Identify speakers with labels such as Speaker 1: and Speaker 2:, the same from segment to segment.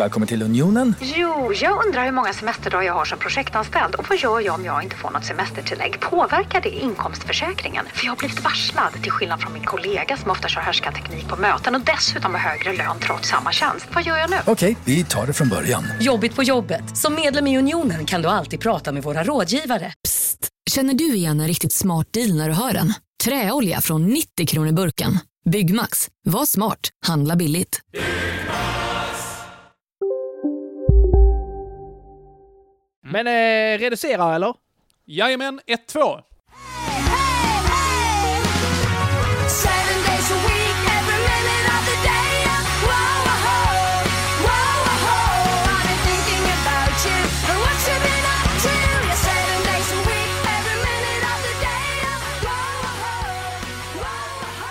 Speaker 1: Välkommen till Unionen.
Speaker 2: Jo, jag undrar hur många semesterdagar jag har som projektanställd och vad gör jag om jag inte får något semestertillägg? Påverkar det inkomstförsäkringen? För jag har blivit varslad, till skillnad från min kollega som ofta kör härskarteknik på möten och dessutom har högre lön trots samma tjänst. Vad gör jag nu?
Speaker 1: Okej, vi tar det från början.
Speaker 3: Jobbigt på jobbet. Som medlem i Unionen kan du alltid prata med våra rådgivare.
Speaker 4: Psst! Känner du igen en riktigt smart deal när du hör den? Träolja från 90 kronor burken. Byggmax. Var smart. Handla billigt.
Speaker 5: Men eh, reducera eller?
Speaker 6: Jajamän, 1-2.
Speaker 7: Seven days a week, every minute of the day. Whoa, whoa, whoa, whoa. I've been thinking about you and what you've been up to. Yeah, seven days a week, every minute of the day. Whoa, whoa, whoa, whoa.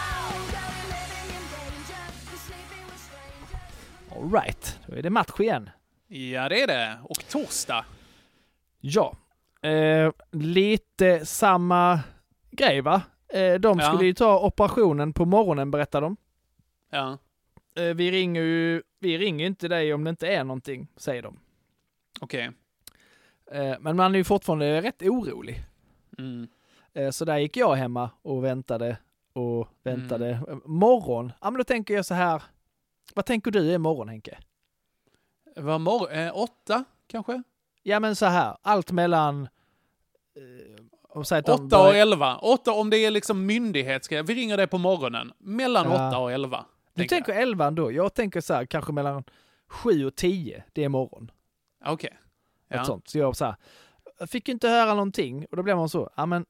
Speaker 7: Girl, you're living in danger. You're sleeping with strangers.
Speaker 5: Alright, då är det match igen.
Speaker 6: Ja, det är det. Och torsdag.
Speaker 5: Ja. Eh, lite samma grej va? Eh, de
Speaker 6: Ja.
Speaker 5: skulle ju ta operationen på morgonen berättar de.
Speaker 6: Ja.
Speaker 5: Eh, vi ringer ju, vi ringer inte dig om det inte är någonting, säger de.
Speaker 6: Okej.
Speaker 5: Eh, men man är ju fortfarande rätt orolig.
Speaker 6: Mm.
Speaker 5: Eh, så där gick jag hemma och väntade och väntade.
Speaker 6: Mm.
Speaker 5: Eh, Morgon, ja men då tänker jag så här. Vad tänker du är morgon Henke?
Speaker 6: Vad mor- eh, åtta, kanske?
Speaker 5: Ja men så här, allt mellan... Eh, de
Speaker 6: Åtta och
Speaker 5: börjar-
Speaker 6: elva. Åtta om det är liksom myndighetsgrej. Vi ringer dig på morgonen. Mellan
Speaker 5: Ja.
Speaker 6: åtta och elva.
Speaker 5: Du tänker elva ändå. Jag tänker så här, kanske mellan sju och tio, det är morgon.
Speaker 6: Okej.
Speaker 5: Ett
Speaker 6: Ja.
Speaker 5: sånt. Så jag så här, fick inte höra någonting och då blev man så, ja men,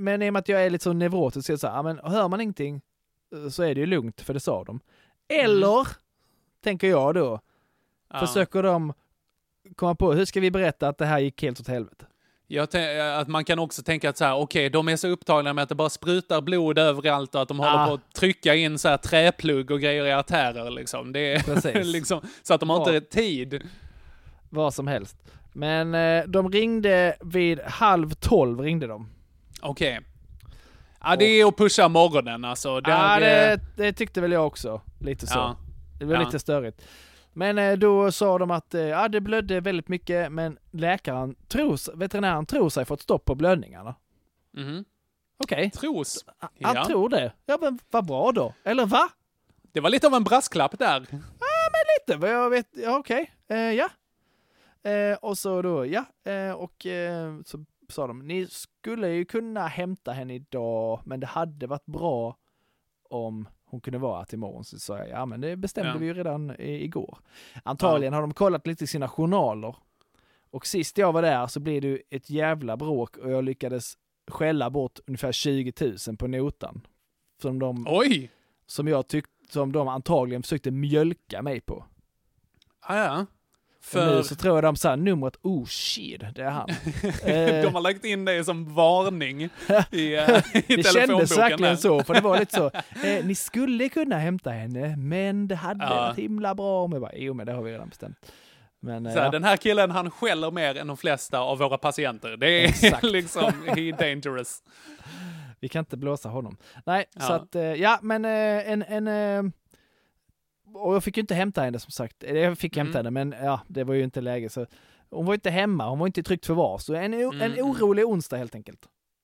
Speaker 5: men i och med att jag är lite så neurotisk så är det så här, ja men hör man ingenting eh, så är det ju lugnt för det sa de. Eller, tänker jag då,
Speaker 6: Mm. Ja.
Speaker 5: försöker de komma på, hur ska vi berätta att det här gick helt åt helvete?
Speaker 6: Jag tän- att man kan också tänka att så här, okej, de är så upptagna med att det bara sprutar blod överallt och att de håller
Speaker 5: Ah.
Speaker 6: på att trycka in så här träplugg och grejer i artärer liksom. Det är liksom, så att de har
Speaker 5: Ja.
Speaker 6: inte tid.
Speaker 5: Vad som helst. Men eh, de ringde vid halv tolv ringde de.
Speaker 6: Okej. Ja, det är att pusha morgonen alltså. Där,
Speaker 5: Ja,
Speaker 6: eh,
Speaker 5: det, det tyckte väl jag också. Lite så.
Speaker 6: Ja.
Speaker 5: Det var
Speaker 6: Ja.
Speaker 5: lite störigt. Men eh, då sa de att eh, ja, det blödde väldigt mycket, men läkaren, tror, veterinären tror sig fått stopp på blödningarna.
Speaker 6: mhm.
Speaker 5: Okej,
Speaker 6: Tros.
Speaker 5: han
Speaker 6: Ja.
Speaker 5: tror det. Ja, men vad bra då. Eller va?
Speaker 6: Det var lite av en brasklapp där.
Speaker 5: Lite, vad jag vet. Ja, okej. Eh, ja. Eh, och så då, ja. Eh, och eh, så sa de, ni skulle ju kunna hämta henne idag, men det hade varit bra om hon kunde vara till imorgon. Så sa jag, ja men det bestämde
Speaker 6: Ja.
Speaker 5: vi ju redan i, igår. Antagligen har de kollat lite i sina journaler. Och sist jag var där så blev det ett jävla bråk och jag lyckades skälla bort ungefär 20 000 på notan. Som de,
Speaker 6: Oj!
Speaker 5: som jag tyckte, som de antagligen försökte mjölka mig på.
Speaker 6: Ah, ja.
Speaker 5: För... Nu så tror jag de sa numret, oh shit, det är han. Eh,
Speaker 6: de har lagt in det som varning i, eh, i
Speaker 5: det kändes verkligen så, för det var lite så, eh, ni skulle kunna hämta henne, men det hade
Speaker 6: Ja.
Speaker 5: varit himla bra om jag bara, jo men det har vi redan bestämt. Men eh,
Speaker 6: Så
Speaker 5: ja.
Speaker 6: Den här killen han skäller mer än de flesta av våra patienter. Det är
Speaker 5: Exakt.
Speaker 6: liksom, he dangerous.
Speaker 5: vi kan inte blåsa honom. Nej,
Speaker 6: Ja.
Speaker 5: så att, ja men en, en och jag fick ju inte hämta henne som sagt. Eller Jag fick hämta
Speaker 6: Mm.
Speaker 5: henne, men ja, det var ju inte läge. Så hon var inte hemma, hon var inte i tryggt förvar. Så en, o- en
Speaker 6: Mm.
Speaker 5: orolig onsdag helt enkelt.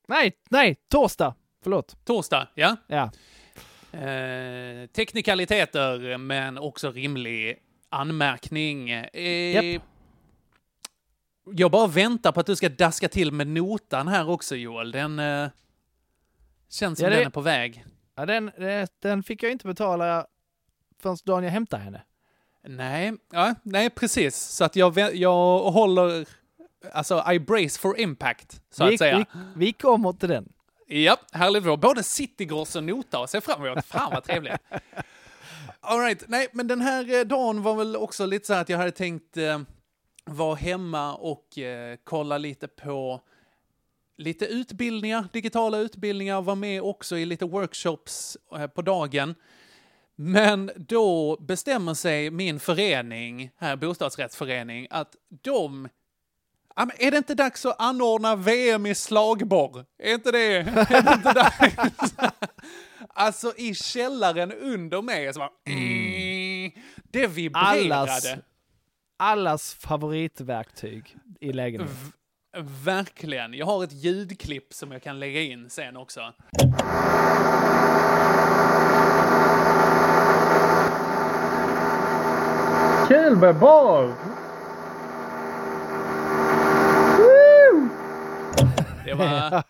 Speaker 5: Nej, nej, torsdag! Förlåt.
Speaker 6: Torsdag, ja.
Speaker 5: Ja.
Speaker 6: Eh, teknikaliteter, men också rimlig anmärkning. Eh,
Speaker 5: Japp.
Speaker 6: Jag bara väntar på att du ska daska till med notan här också Joel. Den eh, känns som
Speaker 5: Ja, det-
Speaker 6: den är på väg.
Speaker 5: Ja, den, den fick jag inte betala förrän dagen jag hämtade henne.
Speaker 6: Nej, ja, nej precis. Så att jag, jag håller, alltså I brace for impact, så
Speaker 5: vi,
Speaker 6: att säga.
Speaker 5: Vi, vi kommer till den.
Speaker 6: Ja, härligt. Har både Citygross och Nota att se fram emot. Fan vad trevligt. All right. Nej, men den här eh, dagen var väl också lite så här att jag hade tänkt eh, vara hemma och eh, kolla lite på lite utbildningar, digitala utbildningar, vara med också i lite workshops eh, på dagen. Men då bestämmer sig min förening, här bostadsrättsförening, att de är det inte dags att anordna VM i slagborr? Är inte det, är det inte dags? alltså i källaren under mig, så bara, mm. det vibrerade.
Speaker 5: Allas, allas favoritverktyg i lägenheten.
Speaker 6: V- verkligen. Jag har ett ljudklipp som jag kan lägga in sen också.
Speaker 5: Kul med boll!
Speaker 6: Det var,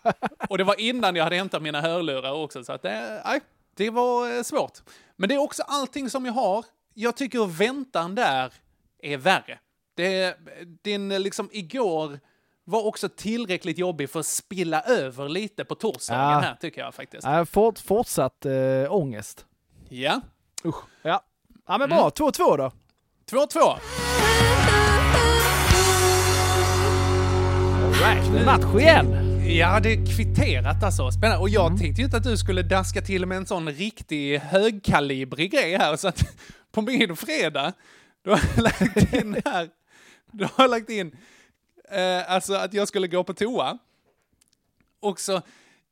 Speaker 6: och det var innan jag hade hämtat mina hörlurar också, så att det, nej, det var eh, svårt. Men det är också allting som jag har. Jag tycker väntan där är värre. Det, din liksom igår var också tillräckligt jobbig för att spilla över lite på torsdagen
Speaker 5: Ja.
Speaker 6: här, tycker jag faktiskt.
Speaker 5: Ja, fort, fortsatt äh, ångest.
Speaker 6: Ja.
Speaker 5: Usch. Ja. ja, men bra. 2-2 då.
Speaker 6: 2-2.
Speaker 5: Right. Match igen.
Speaker 6: Ja, det är kvitterat alltså. Spännande. Och
Speaker 5: Mm.
Speaker 6: jag tänkte ju inte att du skulle daska till med en sån riktig högkalibrig grej här, så att på min fredag, då har lagt in här, då har lagt in, eh, alltså att jag skulle gå på toa. Och så,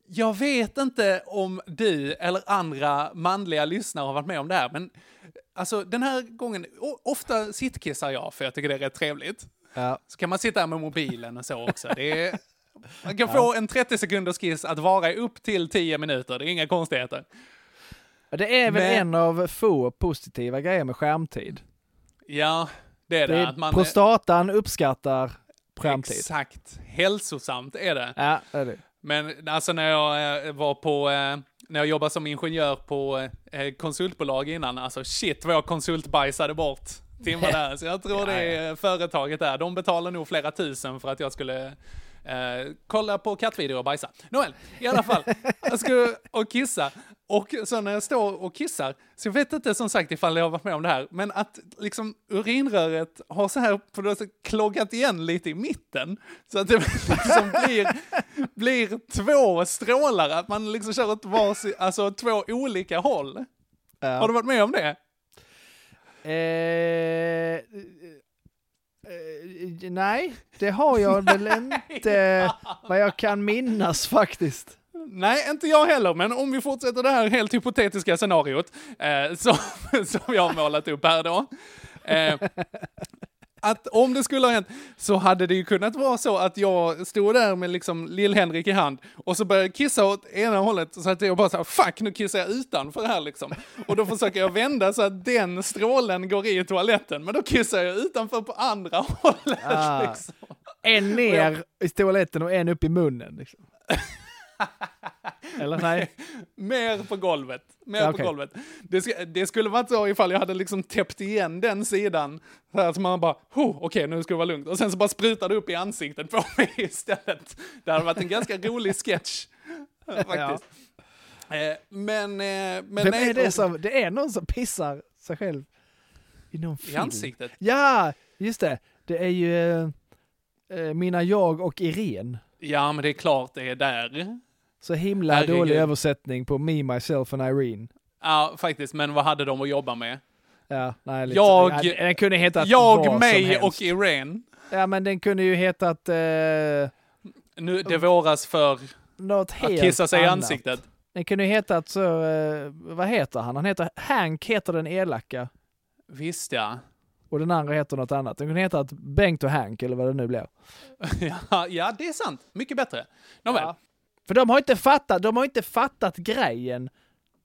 Speaker 6: jag vet inte om du eller andra manliga lyssnare har varit med om det här, men alltså den här gången, ofta sittkissar jag för jag tycker det är rätt trevligt.
Speaker 5: Ja.
Speaker 6: Så kan man sitta här med mobilen och så också. Det är, man kan få en 30 sekunders kiss att vara upp till 10 minuter, det är inga konstigheter.
Speaker 5: Det är väl
Speaker 6: Men-
Speaker 5: en av få positiva grejer med skärmtid.
Speaker 6: Ja, det är det.
Speaker 5: Det är,
Speaker 6: att man,
Speaker 5: prostatan uppskattar skärmtid.
Speaker 6: Exakt. Hälsosamt är det.
Speaker 5: Ja, det är det.
Speaker 6: Men alltså när jag eh, var på, eh, när jag jobbade som ingenjör på eh, konsultbolag innan, alltså shit vad jag konsultbajsade bort timmar där. Så jag tror det är företaget där, de betalar nog flera tusen för att jag skulle eh, kolla på kattvideor och bajsa. Nåväl, i alla fall, jag skulle och kissa. Och så när jag står och kissar, så jag vet inte som sagt ifall jag har varit med om det här, men att liksom urinröret har så här på något sätt kloggat igen lite i mitten. Så att det liksom blir, blir två strålar, att man liksom kör åt varsin, alltså två olika håll.
Speaker 5: Ja.
Speaker 6: Har du varit med om det?
Speaker 5: Eh, eh, nej, det har jag väl inte vad jag kan minnas faktiskt.
Speaker 6: Nej, inte jag heller, men om vi fortsätter det här helt hypotetiska scenariot eh, som, som jag har målat upp här då. Eh, att om det skulle ha hänt så hade det ju kunnat vara så att jag stod där med liksom Lill-Henrik i hand och så började jag kissa åt ena hållet så att jag bara här, fuck nu kissar jag utanför här liksom. Och då försöker jag vända så att den strålen går i toaletten, men då kissar jag utanför på andra hållet
Speaker 5: Ah.
Speaker 6: liksom.
Speaker 5: En ner i toaletten och en upp i munnen. Liksom. Eller nej?
Speaker 6: Mer på golvet. Mer
Speaker 5: Ja,
Speaker 6: på golvet. Det, sk- det skulle varit så ifall jag hade liksom täppt igen den sidan. Så så man bara, oh, okej nu ska det vara lugnt. Och sen så bara sprutar det upp i ansiktet på mig istället. Det hade varit en ganska rolig sketch. Faktiskt. Eh, men, eh, men
Speaker 5: Vem
Speaker 6: nej,
Speaker 5: är det som, det är någon som pissar sig själv i någon
Speaker 6: I
Speaker 5: film.
Speaker 6: ansiktet?
Speaker 5: Ja, just det. Det är ju eh, eh, Mina jag och Irene.
Speaker 6: Ja, men det är klart det är där.
Speaker 5: Så himla
Speaker 6: Herregud.
Speaker 5: dålig översättning på Me, Myself and Irene.
Speaker 6: Ja, faktiskt. Men vad hade de att jobba med?
Speaker 5: Ja, nej, lite,
Speaker 6: Jag-
Speaker 5: ja, den kunde hetat
Speaker 6: Jag, mig och Irene.
Speaker 5: Ja, men den kunde ju hetat eh,
Speaker 6: Nu, det våras för
Speaker 5: något
Speaker 6: att
Speaker 5: helt
Speaker 6: kissa sig i
Speaker 5: annat.
Speaker 6: ansiktet.
Speaker 5: Den kunde ju hetat så, eh, vad heter han? Han heter, Hank heter den elaka.
Speaker 6: Visst ja.
Speaker 5: Och den andra heter något annat. Den kunde hetat Bengt och Hank eller vad det nu blir.
Speaker 6: ja, ja, det är sant. Mycket bättre. Nåväl.
Speaker 5: Ja. För de har inte fattat, de har inte fattat grejen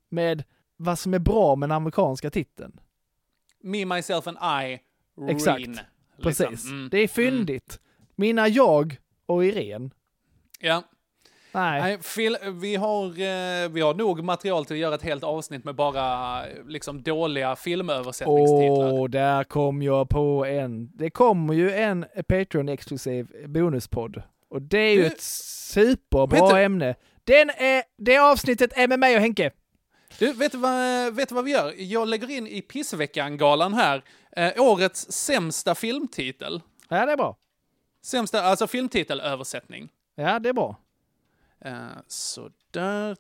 Speaker 5: med vad som är bra med den amerikanska titeln.
Speaker 6: Me, myself and I, Reen.
Speaker 5: Exakt.
Speaker 6: liksom.
Speaker 5: Precis.
Speaker 6: Mm.
Speaker 5: Det är fyndigt. Mina jag och Irene.
Speaker 6: Ja.
Speaker 5: Nej.
Speaker 6: Nej, Phil, vi, har, eh, vi har nog material till att göra ett helt avsnitt med bara eh, liksom, dåliga filmöversättningstitlar.
Speaker 5: Åh, där kom jag på en. Det kommer ju en Patreon-exklusiv bonuspodd. Och det är ju
Speaker 6: Du-
Speaker 5: ett superbra ämne. Den är, det avsnittet är med mig och Henke.
Speaker 6: Du, vet du, vad, vet du vad vi gör? Jag lägger in i Pissveckan-galan här eh, årets sämsta filmtitel.
Speaker 5: Ja, det är bra.
Speaker 6: Sämsta, alltså filmtitelöversättning.
Speaker 5: Ja, det är bra.
Speaker 6: Eh, så där,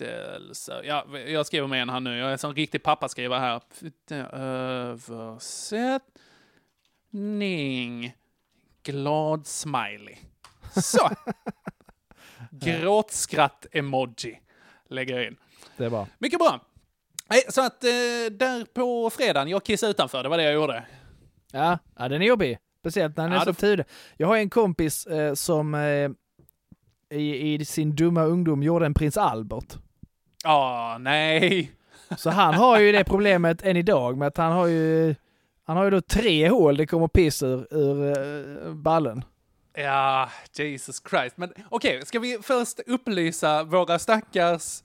Speaker 6: Översättelse. Ja, jag skriver med en här nu. Jag är en sån riktig pappaskrivare här. Översättning. Glad smiley. Så. Gråtskratt-emoji lägger jag in.
Speaker 5: Det är bra.
Speaker 6: Mycket bra. Nej, så att eh, där på fredagen, jag kissade utanför, det var det jag gjorde.
Speaker 5: Ja, ja den är jobbig. Speciellt när den är
Speaker 6: Ja,
Speaker 5: så
Speaker 6: det-
Speaker 5: tidig. Jag har en kompis eh, som eh, i, i sin dumma ungdom gjorde en prins Albert.
Speaker 6: Ja, nej.
Speaker 5: Så han har ju det problemet än idag med att han har ju han har ju då tre hål det kommer piss ur, ur eh, ballen.
Speaker 6: Ja, Jesus Christ. Men okej, ska vi först upplysa våra stackars...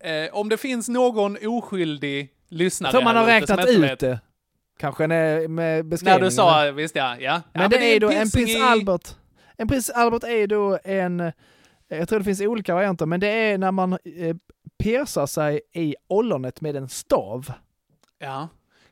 Speaker 6: Eh, om det finns någon oskyldig lyssnare
Speaker 5: Jag tror man har
Speaker 6: som
Speaker 5: räknat ut det. Kanske när, med
Speaker 6: När
Speaker 5: beskrivningen.
Speaker 6: du sa, visst ja. ja.
Speaker 5: Men
Speaker 6: ja,
Speaker 5: det är ju då en prins
Speaker 6: i-
Speaker 5: Albert. En prins Albert är då en, jag tror det finns olika varianter, men det är när man eh, piercar sig i ollonet med en stav.
Speaker 6: Ja.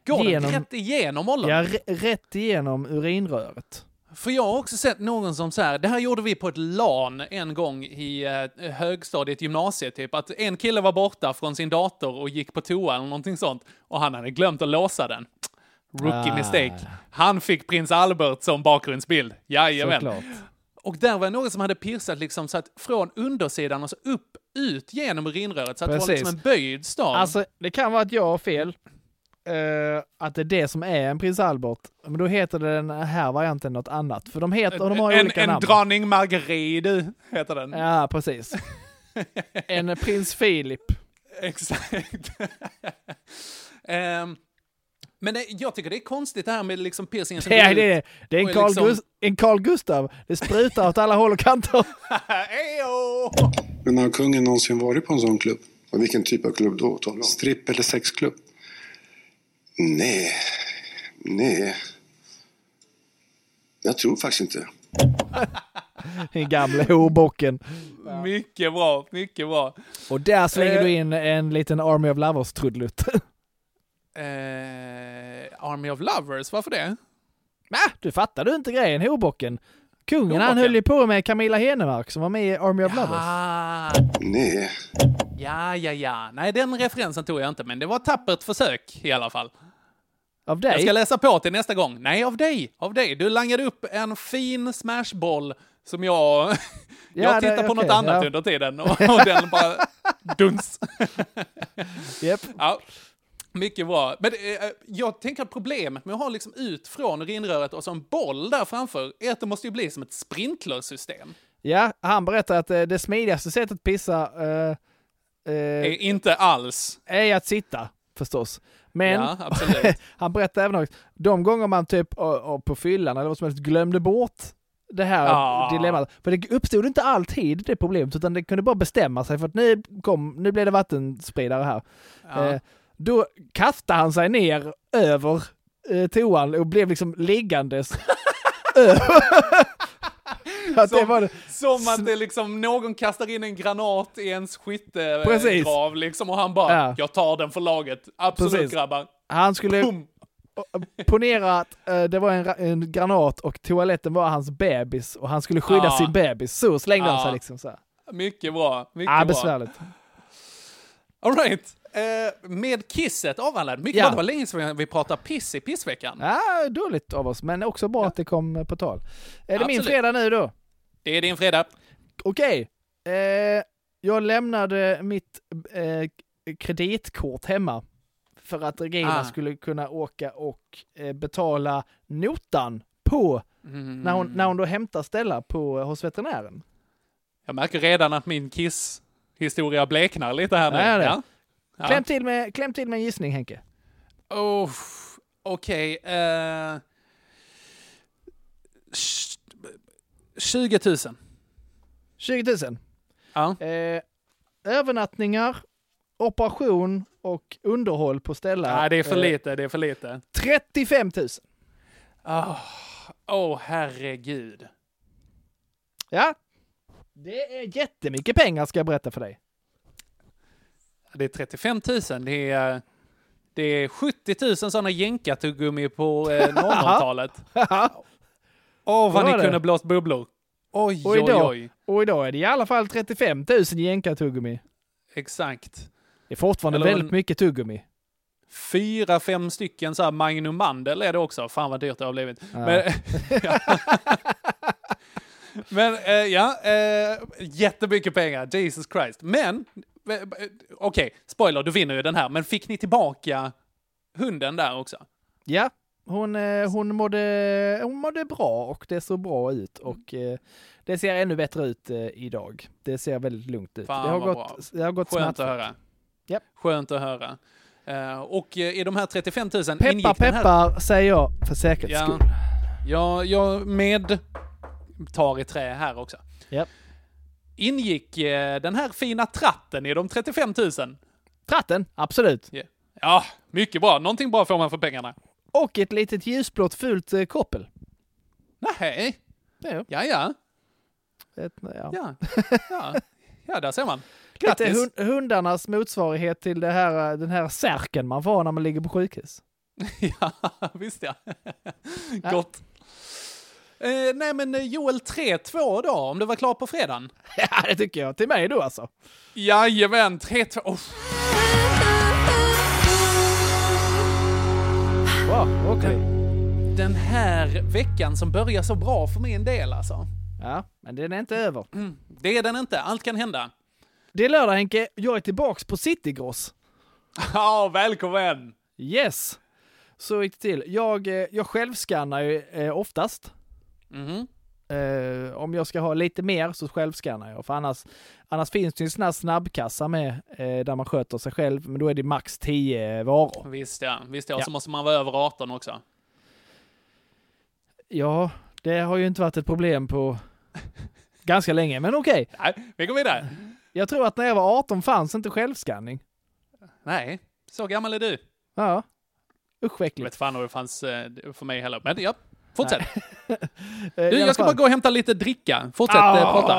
Speaker 6: Går
Speaker 5: Genom-
Speaker 6: den rätt igenom ollonet?
Speaker 5: Ja, rätt igenom urinröret.
Speaker 6: För jag har också sett någon som så här, det här gjorde vi på ett LAN en gång i eh, högstadiet, gymnasiet typ, att en kille var borta från sin dator och gick på toa eller någonting sånt och han hade glömt att låsa den. Rookie
Speaker 5: Ah.
Speaker 6: mistake. Han fick prins Albert som bakgrundsbild. Jajamän.
Speaker 5: Såklart.
Speaker 6: Och där var någon som hade piercat liksom så att från undersidan och så upp, ut genom urinröret så att det var
Speaker 5: Precis.
Speaker 6: liksom en böjd stav.
Speaker 5: Alltså, det kan vara att jag har fel. Eh, att det är det som är en prins Albert. Men då heter den här varianten något annat. För de heter, de har
Speaker 6: en
Speaker 5: olika
Speaker 6: en
Speaker 5: namn.
Speaker 6: dronning Marguerite heter den.
Speaker 5: Ja, precis. en prins Philip.
Speaker 6: Exakt. Ehm, men det, jag tycker det är konstigt det här med liksom piercingen som
Speaker 5: Det är,
Speaker 6: går
Speaker 5: det,
Speaker 6: ut.
Speaker 5: det är en Carl,
Speaker 6: liksom-
Speaker 5: en Carl Gustav. Det sprutar åt alla håll och kanter.
Speaker 6: Ejo!
Speaker 8: Men har kungen någonsin varit på en sån klubb? Och vilken typ av klubb då? Stripp eller sexklubb? Nej. Nej. Jag tror faktiskt inte.
Speaker 5: Den gamla horbocken.
Speaker 6: Mycket bra, mycket bra.
Speaker 5: Och där slänger
Speaker 6: Eh.
Speaker 5: du in en liten Army of Lovers-trudelutt.
Speaker 6: Eh, Army of Lovers, varför det?
Speaker 5: Va? Du fattar du inte grejen, horbocken? Kungen han
Speaker 6: Horbocken?
Speaker 5: höll ju på med Camilla Henemark som var med i Army of Lovers.
Speaker 6: Ah,
Speaker 8: Nej.
Speaker 6: ja, ja, ja. Nej, den referensen tog jag inte, men det var ett tappert försök i alla fall.
Speaker 5: Av
Speaker 6: Jag
Speaker 5: dig?
Speaker 6: ska läsa på till nästa gång. Nej, av dig. Av dig. Du langade upp en fin smashboll som jag... jag
Speaker 5: det-
Speaker 6: tittar på
Speaker 5: okej,
Speaker 6: något annat
Speaker 5: ja.
Speaker 6: under tiden och, och den bara duns.
Speaker 5: Japp.
Speaker 6: Ja, mycket bra. Men eh, jag tänker att problemet med att ha liksom ut från urinröret och så en boll där framför är att det måste ju bli som ett sprinklersystem.
Speaker 5: Ja, han berättar att eh, det smidigaste sättet att pissa eh, eh,
Speaker 6: Är inte alls.
Speaker 5: är att sitta, förstås. Men
Speaker 6: Ja,
Speaker 5: han berättar även också, de gånger man typ och, och på fyllan eller vad som helst glömde bort det här
Speaker 6: Ja.
Speaker 5: dilemmat. För det uppstod inte alltid det problemet, utan det kunde bara bestämma sig för att nu, kom, nu blev det vattenspridare här.
Speaker 6: Ja.
Speaker 5: Då kastade han sig ner över eh, toan och blev liksom liggandes. att det
Speaker 6: Som-
Speaker 5: var det.
Speaker 6: Som att det liksom, någon kastar in en granat i ens skyttegrav liksom och han bara,
Speaker 5: Ja.
Speaker 6: jag tar den för laget. Absolut
Speaker 5: Precis.
Speaker 6: grabbar.
Speaker 5: Han skulle
Speaker 6: Boom.
Speaker 5: ponera att eh, det var en, en granat och toaletten var hans bebis och han skulle skydda
Speaker 6: Ja.
Speaker 5: sin bebis. Så slängde han
Speaker 6: Ja.
Speaker 5: sig liksom så här.
Speaker 6: Mycket bra. Mycket
Speaker 5: Ah,
Speaker 6: bra.
Speaker 5: besvärligt.
Speaker 6: All right. Eh, med kisset avhandlad. Mycket
Speaker 5: Ja.
Speaker 6: bra. Det var länge sedan vi pratade piss i pissveckan.
Speaker 5: Ja, dåligt av oss, men också bra att det kom eh, på tal. Är det min fredag nu då?
Speaker 6: Det är din fredag.
Speaker 5: Okej. Eh, jag lämnade mitt eh, kreditkort hemma för att Regina
Speaker 6: Ah.
Speaker 5: skulle kunna åka och eh, betala notan på
Speaker 6: Mm.
Speaker 5: när, hon, när hon då hämtar Stella på, hos veterinären.
Speaker 6: Jag märker redan att min kiss-historia bleknar lite här nu.
Speaker 5: Ja, det.
Speaker 6: Ja.
Speaker 5: Kläm, till med, kläm till med en gissning Henke.
Speaker 6: Oh, Okej. eh, tj- 20 000.
Speaker 5: 20 000.
Speaker 6: Ja.
Speaker 5: Eh, övernattningar, operation och underhåll på Stella.
Speaker 6: Nej, det är för
Speaker 5: Eh,
Speaker 6: lite. Det är för lite.
Speaker 5: 35 000.
Speaker 6: Åh, oh, herregud.
Speaker 5: Ja. Det är jättemycket pengar ska jag berätta för dig.
Speaker 6: Det är 35 000. Det är, det är 70 000 sådana jänkartuggummi på eh, 00-talet. Åh, vad
Speaker 5: Det
Speaker 6: ni
Speaker 5: det.
Speaker 6: kunde blåst bubblor. Oj,
Speaker 5: Och
Speaker 6: oj,
Speaker 5: idag-
Speaker 6: oj.
Speaker 5: Och idag är det i alla fall 35 000 jänkartuggummi.
Speaker 6: exakt.
Speaker 5: Det är fortfarande
Speaker 6: Eller
Speaker 5: väldigt
Speaker 6: en-
Speaker 5: mycket tuggummi.
Speaker 6: Fyra, fem stycken så här Magnum Mandel är det också. Fan vad dyrt det har blivit.
Speaker 5: Ja.
Speaker 6: Men, ja. Men eh, ja, eh, jättemycket pengar. Jesus Christ. Men, eh, eh, okej, spoiler, du vinner ju den här. Men fick ni tillbaka hunden där också?
Speaker 5: Ja, hon, eh, hon, mådde, hon mådde bra och det såg bra ut och det ser ännu bättre ut idag. Det ser väldigt lugnt ut.
Speaker 6: Fan,
Speaker 5: det, har gått, det har gått
Speaker 6: Skönt att
Speaker 5: smärtfritt.
Speaker 6: höra.
Speaker 5: Japp.
Speaker 6: Skönt att höra. Och i de här 35 000
Speaker 5: Peppar
Speaker 6: ingick här...
Speaker 5: peppar säger jag för säkerhets
Speaker 6: Ja,
Speaker 5: skull.
Speaker 6: jag, jag med tar i trä här också.
Speaker 5: Japp.
Speaker 6: Ingick eh, den här fina tratten i de 35 000?
Speaker 5: Tratten, absolut.
Speaker 6: Ja, mycket bra. Någonting bra får man för pengarna.
Speaker 5: Och ett litet ljusblått fult eh, koppel.
Speaker 6: Nej.
Speaker 5: Ja,
Speaker 6: Ja, ja.
Speaker 5: ett, ja.
Speaker 6: Ja, ja. ja där ser man.
Speaker 5: Lite
Speaker 6: Grattis!
Speaker 5: hund, hundarnas motsvarighet till det här, eh, den här särken man får när man ligger på sjukhus.
Speaker 6: ja, visst ja. Gott. Eh, nej men eh, Joel 3-2 då, om du var klar på fredagen?
Speaker 5: Ja, det tycker jag. Till mig då alltså.
Speaker 6: Jajamän, 3-2. Oh,
Speaker 5: Wow, okej.
Speaker 6: den här veckan som börjar så bra för min del alltså.
Speaker 5: Ja, men den är inte över.
Speaker 6: Det är den inte, allt kan hända.
Speaker 5: Det är lördag Henke, jag är tillbaks på Citygross.
Speaker 6: Ja, välkommen!
Speaker 5: Yes! Så gick det till. Jag, eh, jag självskannar ju eh, oftast.
Speaker 6: Mhm.
Speaker 5: Eh, om jag ska ha lite mer så självskannar jag, för annars, annars finns det ju en sån här snabbkassa med eh, där man sköter sig själv, men då är det max 10 varor.
Speaker 6: Visst ja, visst ja. Och så måste man vara över 18 också.
Speaker 5: Ja, det har ju inte varit ett problem på ganska länge, men okej.
Speaker 6: Nej, vi går vidare.
Speaker 5: Jag tror att när jag var 18 fanns inte självskanning.
Speaker 6: Nej, så gammal är du.
Speaker 5: Ja. Usch
Speaker 6: Jag
Speaker 5: äckligt.
Speaker 6: vet fan om det fanns eh, för mig heller. Men ja, fortsätt. Du, jag ska bara gå och hämta lite dricka. Fortsätt eh, prata.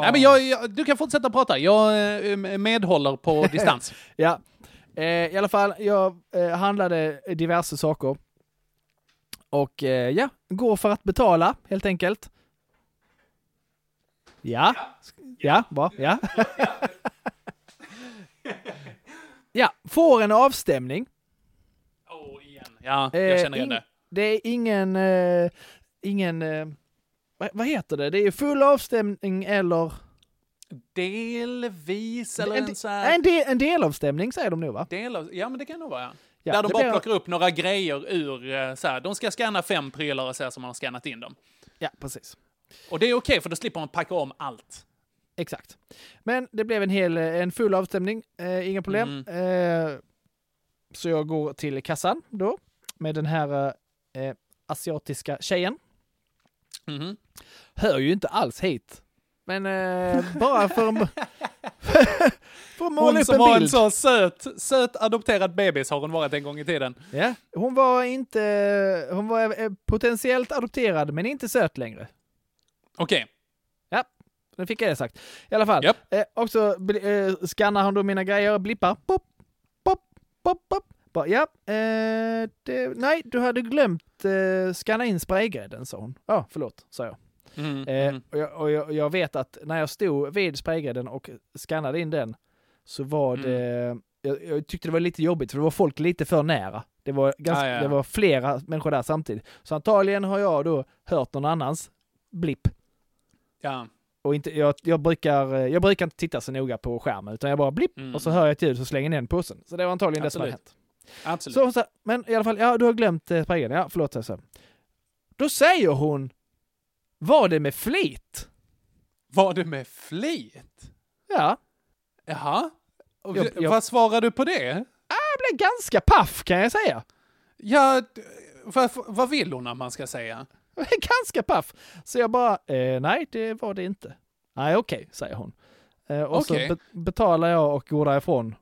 Speaker 6: Nej, men jag, jag, du kan fortsätta prata. Jag eh, medhåller på distans.
Speaker 5: Ja, eh, i alla fall, jag eh, handlade diverse saker. Och eh, ja, går för att betala helt enkelt. Ja, ja, bra, ja. ja, får en avstämning.
Speaker 6: oh, igen. Ja, jag känner igen det.
Speaker 5: Det är ingen, eh, ingen, eh, vad, vad heter det? Det är full avstämning eller
Speaker 6: Delvis, eller
Speaker 5: en,
Speaker 6: en, så här...
Speaker 5: en, del, en delavstämning säger de nu va?
Speaker 6: Del av, ja, men det kan nog vara, ja.
Speaker 5: Ja,
Speaker 6: Där de bara
Speaker 5: blir-
Speaker 6: plockar upp några grejer ur, eh, så här, de ska scanna fem prylar och så här som man har scannat in dem.
Speaker 5: Ja, precis.
Speaker 6: Och det är okej, för då slipper man packa om allt.
Speaker 5: Exakt. Men det blev en hel, en full avstämning, eh, inga problem.
Speaker 6: Mm.
Speaker 5: Eh, så jag går till kassan då med den här eh, asiatiska tjejen.
Speaker 6: Mhm.
Speaker 5: Hör ju inte alls hit. Men eh, bara för, för att måla
Speaker 6: Hon
Speaker 5: upp
Speaker 6: som
Speaker 5: en
Speaker 6: var en
Speaker 5: bild.
Speaker 6: så söt, söt adopterad bebis har hon varit en gång i tiden.
Speaker 5: Ja, hon var inte, hon var eh, potentiellt adopterad men inte söt längre.
Speaker 6: Okej.
Speaker 5: Nu fick jag det sagt. I alla fall.
Speaker 6: Japp.
Speaker 5: Eh, och så eh, skannar han då mina grejer, blippar. Pop, pop, pop, pop. Bara, ja, eh, det, nej, du hade glömt eh, skanna in spraygrädden, sa hon. Ja, förlåt, sa jag.
Speaker 6: Mhm,
Speaker 5: Eh,
Speaker 6: mhm.
Speaker 5: och jag, och jag. Jag vet att när jag stod vid spraygrädden och skannade in den så var
Speaker 6: Mm.
Speaker 5: det, jag, jag tyckte det var lite jobbigt för det var folk lite för nära. Det var, ganska,
Speaker 6: Ah, ja,
Speaker 5: det var flera människor där samtidigt. Så antagligen har jag då hört någon annans blipp.
Speaker 6: Ja.
Speaker 5: Och inte, jag, jag, brukar, eh, jag brukar inte titta så noga på skärmen utan jag bara blipp
Speaker 6: Mm.
Speaker 5: och så hör jag ett ljud så slänger jag den påsen. Så det var antagligen det som hade
Speaker 6: Absolut.
Speaker 5: hänt.
Speaker 6: Absolut.
Speaker 5: Så hon sa, men i alla fall, ja du har glömt eh, sprayen. Ja, förlåt. Så. Då säger hon, var det med flit?
Speaker 6: Var det med flit?
Speaker 5: Ja,
Speaker 6: Jaha. Och
Speaker 5: Jag- jag-
Speaker 6: Vad svarar du på det?
Speaker 5: jag blev ganska paff kan jag säga.
Speaker 6: Ja, vad, vad vill hon att man ska säga?
Speaker 5: Ganska paff. Så jag bara, eh, nej det var det inte. Nej okej, säger hon. Eh, och
Speaker 6: Okej.
Speaker 5: så be- betalar jag och går därifrån.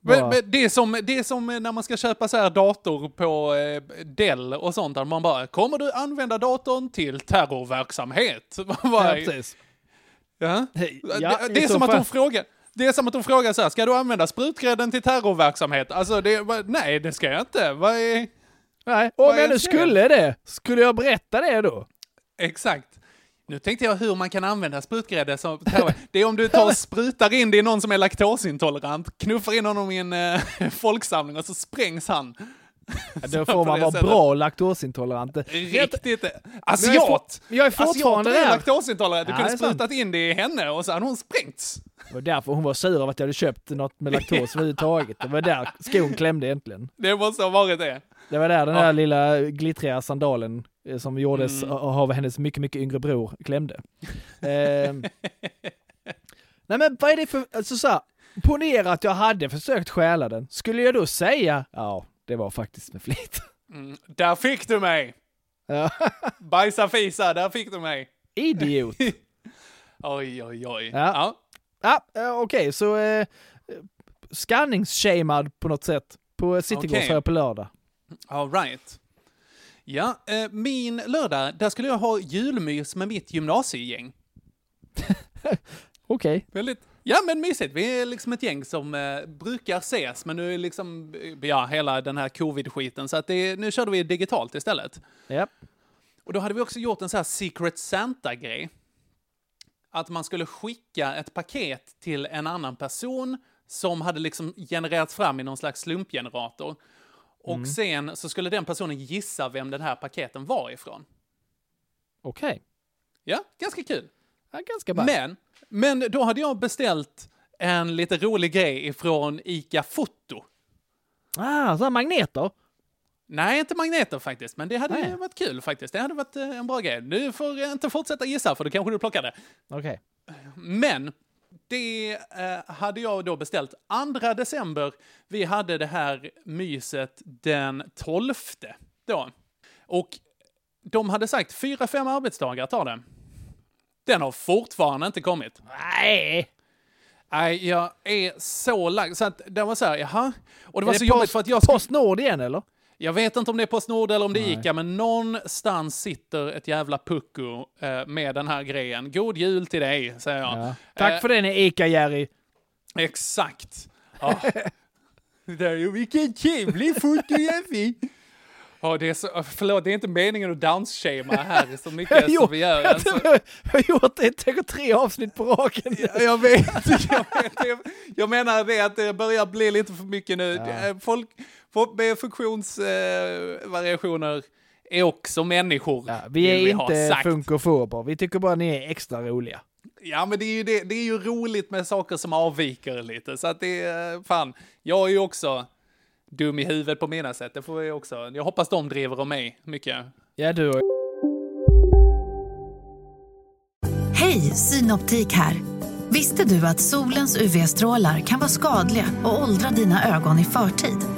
Speaker 6: Men, men det, är som, det är som när man ska köpa så här dator på eh, Dell och sånt, där man bara, kommer du använda datorn till terrorverksamhet? Man
Speaker 5: Ja, precis.
Speaker 6: ja.
Speaker 5: Ja,
Speaker 6: det, det är som att hon frågar, det är som att hon frågar så här, ska du använda sprutgrädden till terrorverksamhet? Alltså, det, nej, det ska jag inte. Vad är...
Speaker 5: Nej, om jag nu skulle det, skulle jag berätta det då?
Speaker 6: Exakt. Nu tänkte jag hur man kan använda sprutgrädde som. Det är om du tar och sprutar in det i någon som är laktosintolerant, knuffar in honom i en eh, folksamling och så sprängs han.
Speaker 5: Då
Speaker 6: Så
Speaker 5: får man vara
Speaker 6: sättet.
Speaker 5: bra laktosintolerant.
Speaker 6: Riktigt.
Speaker 5: Är
Speaker 6: Asiat!
Speaker 5: jag är fortfarande där.
Speaker 6: laktosintolerant. Du
Speaker 5: Ja,
Speaker 6: kunde sprutat in det i henne och så hade hon sprängts.
Speaker 5: Det var därför hon var sur över att jag hade köpt något med laktos överhuvudtaget. Det var där skon klämde egentligen.
Speaker 6: Det måste ha varit det.
Speaker 5: Det var där den
Speaker 6: Ja.
Speaker 5: där lilla glittriga sandalen eh, som gjordes
Speaker 6: Mm.
Speaker 5: av hennes mycket, mycket yngre bror klämde. Ehm. Nej men vad är det för, alltså så här, ponera att jag hade försökt stjäla den. Skulle jag då säga, ja, det var faktiskt med flit.
Speaker 6: Mm. Där fick du mig!
Speaker 5: Ja.
Speaker 6: Bajsa fisa, där fick du mig.
Speaker 5: Idiot.
Speaker 6: Oj, oj, oj.
Speaker 5: Ja. Ja, eh, okej, så eh, skanningsshamad på något sätt på Citygårds här på lördag.
Speaker 6: All right. Ja, eh, min lördag, där skulle jag ha julmys med mitt gymnasiegäng.
Speaker 5: Okej.
Speaker 6: Väldigt, ja men mysigt. Vi är liksom ett gäng som eh, brukar ses, men nu är liksom, eh, ja, hela den här covid-skiten, så att det, nu körde vi digitalt istället.
Speaker 5: Japp.
Speaker 6: Och då hade vi också gjort en så här Secret Santa-grej. Att man skulle skicka ett paket till en annan person som hade liksom genererats fram i någon slags slumpgenerator. Och sen så skulle den personen gissa vem den här paketen var ifrån.
Speaker 5: Okej.
Speaker 6: Ja, ganska kul.
Speaker 5: Ja, ganska bra.
Speaker 6: Men, men då hade jag beställt en lite rolig grej ifrån ICA Foto.
Speaker 5: Ah, så magneter.
Speaker 6: Nej, inte magneter faktiskt, men det hade
Speaker 5: Nej.
Speaker 6: varit kul faktiskt. Det hade varit eh, en bra grej. Du får inte fortsätta gissa, för då kanske du plockar det.
Speaker 5: Okej.
Speaker 6: Men det eh, hade jag då beställt 2 december. Vi hade det här myset den 12 då. Och de hade sagt 4-5 arbetsdagar tar det. Den har fortfarande inte kommit.
Speaker 5: Nej!
Speaker 6: Nej, jag är så lagd. Så att det var så här, jaha. Och det var
Speaker 5: Är
Speaker 6: så
Speaker 5: det
Speaker 6: jobbigt
Speaker 5: post,
Speaker 6: för att jag... skulle-
Speaker 5: Postnord igen eller?
Speaker 6: Jag vet inte om det är Postnord eller om det är. Ica, men någonstans sitter ett jävla pucko eh, med den här grejen. God jul till dig, säger jag.
Speaker 5: Ja. Tack
Speaker 6: Eh,
Speaker 5: för det ni Ica-Jerry.
Speaker 6: Exakt. Det där är vilken trevlig fotografi. Ja, det är så, förlåt, det är inte meningen att downshamea här så mycket som vi gör.
Speaker 5: jag
Speaker 6: Alltså,
Speaker 5: jag har gjort det tänker tre avsnitt på raken.
Speaker 6: Ja, jag vet, jag vet. Jag, jag menar det att det börjar bli lite för mycket nu.
Speaker 5: Ja.
Speaker 6: Eh, Folk, funktionsvariationer eh, variationer är också människor.
Speaker 5: Ja, vi är
Speaker 6: ha
Speaker 5: inte funkofober. Vi tycker bara ni är extra roliga.
Speaker 6: Ja, men det är, ju det, det är ju roligt med saker som avviker lite. Så att det är, fan, jag är ju också dum i huvudet på mina sätt. Det får jag också. Jag hoppas de driver om mig mycket.
Speaker 5: Ja, du och
Speaker 9: Hej, Synoptik här. Visste du att solens UV-strålar kan vara skadliga och åldra dina ögon i förtid?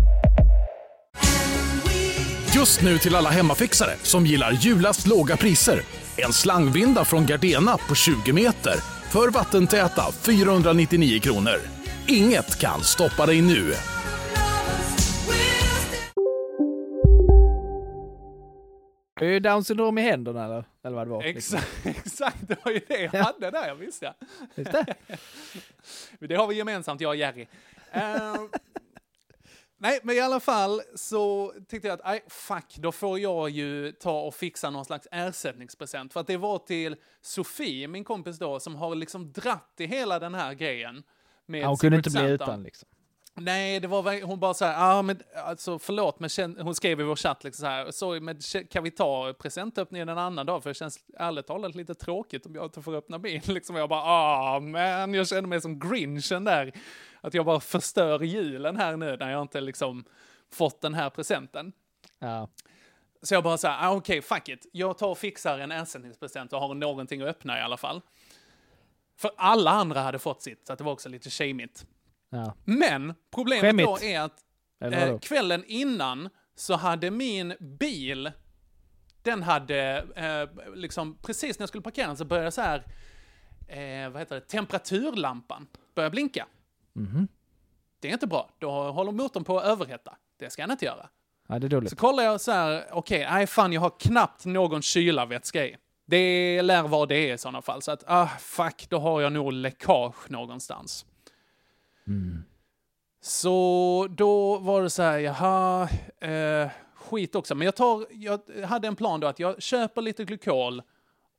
Speaker 10: Just nu till alla hemmafixare som gillar julast låga priser. En slangvinda från Gardena på 20 meter för vattentäta 499 kronor. Inget kan stoppa dig nu.
Speaker 5: Är det Down syndrom i händerna eller? Eller vad det var. liksom.
Speaker 6: Exakt, exakt, det var ju det jag hade där, jag visste.
Speaker 5: Just det.
Speaker 6: Det har vi gemensamt, jag och Jerry. Eh, nej, men i alla fall så tyckte jag att, nej, fuck, då får jag ju ta och fixa någon slags ersättningspresent. För att det var till Sofie, min kompis då, som har liksom dratt i hela den här grejen. Med
Speaker 5: Ja, hon kunde inte bli utan liksom.
Speaker 6: Nej, det var hon bara så här, ah, men alltså förlåt, men hon skrev i vår chatt liksom så här, sorry, men kan vi ta presentöppningen en annan dag? För det känns ärligt talat lite tråkigt om jag inte får öppna min. Liksom jag bara, ah men jag känner mig som grinchen där. Att jag bara förstör julen här nu när jag inte liksom fått den här presenten.
Speaker 5: Ja.
Speaker 6: Så jag bara så här, ah, okej, fuck it. Jag tar och fixar en ersättningspresent och har någonting att öppna i alla fall. För alla andra hade fått sitt, så det var också lite shamigt.
Speaker 5: Ja.
Speaker 6: Men problemet
Speaker 5: Skämmigt.
Speaker 6: då är att eh, kvällen innan så hade min bil, den hade eh, liksom precis när jag skulle parkera den så började så här eh, vad heter det, temperaturlampan börjar blinka. Det är inte bra. Då håller motorn på att överhetta. Det ska den inte göra.
Speaker 5: Ja, det är dåligt.
Speaker 6: Så kollar jag så här, okej, nej fan jag har knappt någon kylarvätska i. Det lär vara det i sådana fall. Så att, ah fuck, då har jag nog läckage någonstans. Så då var det så här, jaha, eh, skit också. Men jag, tar, jag hade en plan då att jag köper lite glykol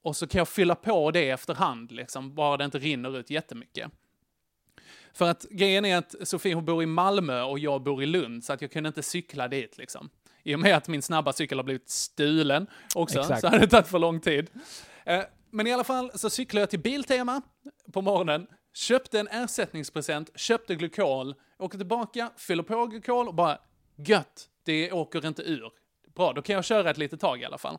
Speaker 6: och så kan jag fylla på det efterhand, liksom, bara det inte rinner ut jättemycket. För att grejen är att Sofie hon bor i Malmö och jag bor i Lund, så att jag kunde inte cykla dit liksom. I och med att min snabba cykel har blivit stulen också,
Speaker 5: Exakt.
Speaker 6: så hade det tagit för lång tid. Eh, Men i alla fall så cyklade jag till Biltema på morgonen, köpte en ersättningspresent, köpte glykol, åker tillbaka, fyller på glykol och bara gött, det åker inte ur. Bra, då kan jag köra ett litet tag i alla fall.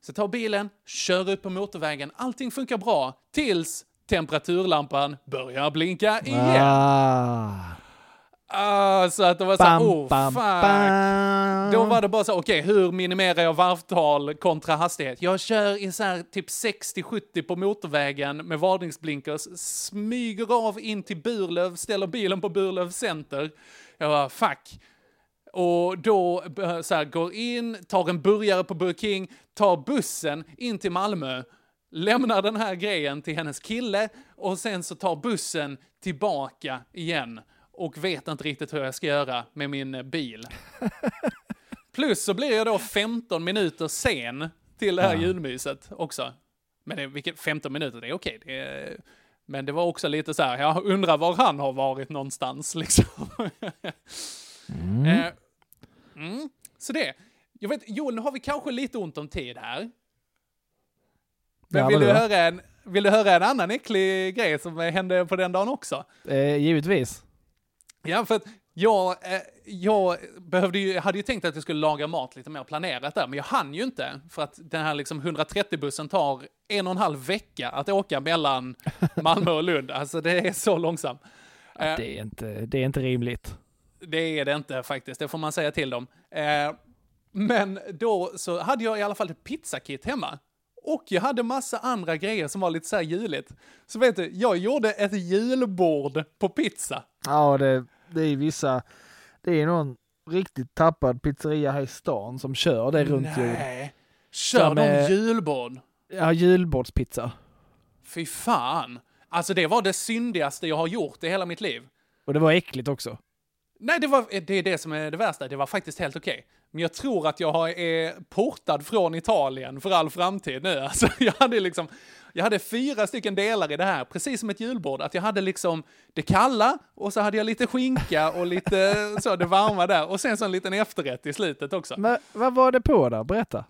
Speaker 6: Så tar bilen, kör ut på motorvägen, allting funkar bra tills temperaturlampan börjar blinka igen.
Speaker 5: Ah.
Speaker 6: Ah, så att det var så här, oh
Speaker 5: bam,
Speaker 6: fuck.
Speaker 5: bam.
Speaker 6: Då var det bara så, okej, hur minimerar jag varvtal kontra hastighet? Jag kör i så här typ 60-70 på motorvägen med varningsblinkers, smyger av in till Burlöv, ställer bilen på Burlöv center. Jag bara, fuck. Och då så här, går in, tar en burgare på Burger King, tar bussen in till Malmö, lämnar den här grejen till hennes kille och sen så tar bussen tillbaka igen och vet inte riktigt hur jag ska göra med min bil. Plus så blir jag då 15 minuter sen till det här julmyset också. Men det, vilket 15 minuter, det är okej. Det är, men det var också lite så här, jag undrar var han har varit någonstans liksom. Eh, mm, så det. Jag vet, Joel, nu har vi kanske lite ont om tid här. Men
Speaker 5: Ja,
Speaker 6: vill, du höra en, vill du höra en annan äcklig grej som hände på den dagen också?
Speaker 5: Eh, givetvis.
Speaker 6: Ja, för att jag, eh, jag behövde ju, hade ju tänkt att jag skulle laga mat lite mer planerat där, men jag hann ju inte. För att den här liksom 130-bussen tar en och en halv vecka att åka mellan Malmö och Lund. Alltså det är så långsamt. Eh,
Speaker 5: Det är inte, det är inte rimligt.
Speaker 6: det är det inte faktiskt, det får man säga till dem. Eh, men då så hade jag i alla fall ett pizzakit hemma. Och jag hade massa andra grejer som var lite så här juligt. Så vet du, jag gjorde ett julbord på pizza.
Speaker 5: Ja, det, det är vissa, det är någon riktigt tappad pizzeria här i stan som kör det runt jul.
Speaker 6: Nej. Kör de julbord?
Speaker 5: Ja, julbordspizza.
Speaker 6: Fy fan. Alltså det var det syndigaste jag har gjort i hela mitt liv.
Speaker 5: Och det var äckligt också.
Speaker 6: Nej, det, var, det är det som är det värsta. Det var faktiskt helt okej. Men jag tror att jag är portad från Italien för all framtid nu. Alltså, jag hade liksom, jag hade fyra stycken delar i det här, precis som ett julbord. Att jag hade liksom det kalla och så hade jag lite skinka och lite så det varma där. Och sen så en liten efterrätt i slutet också.
Speaker 5: Men vad var det på då? Berätta.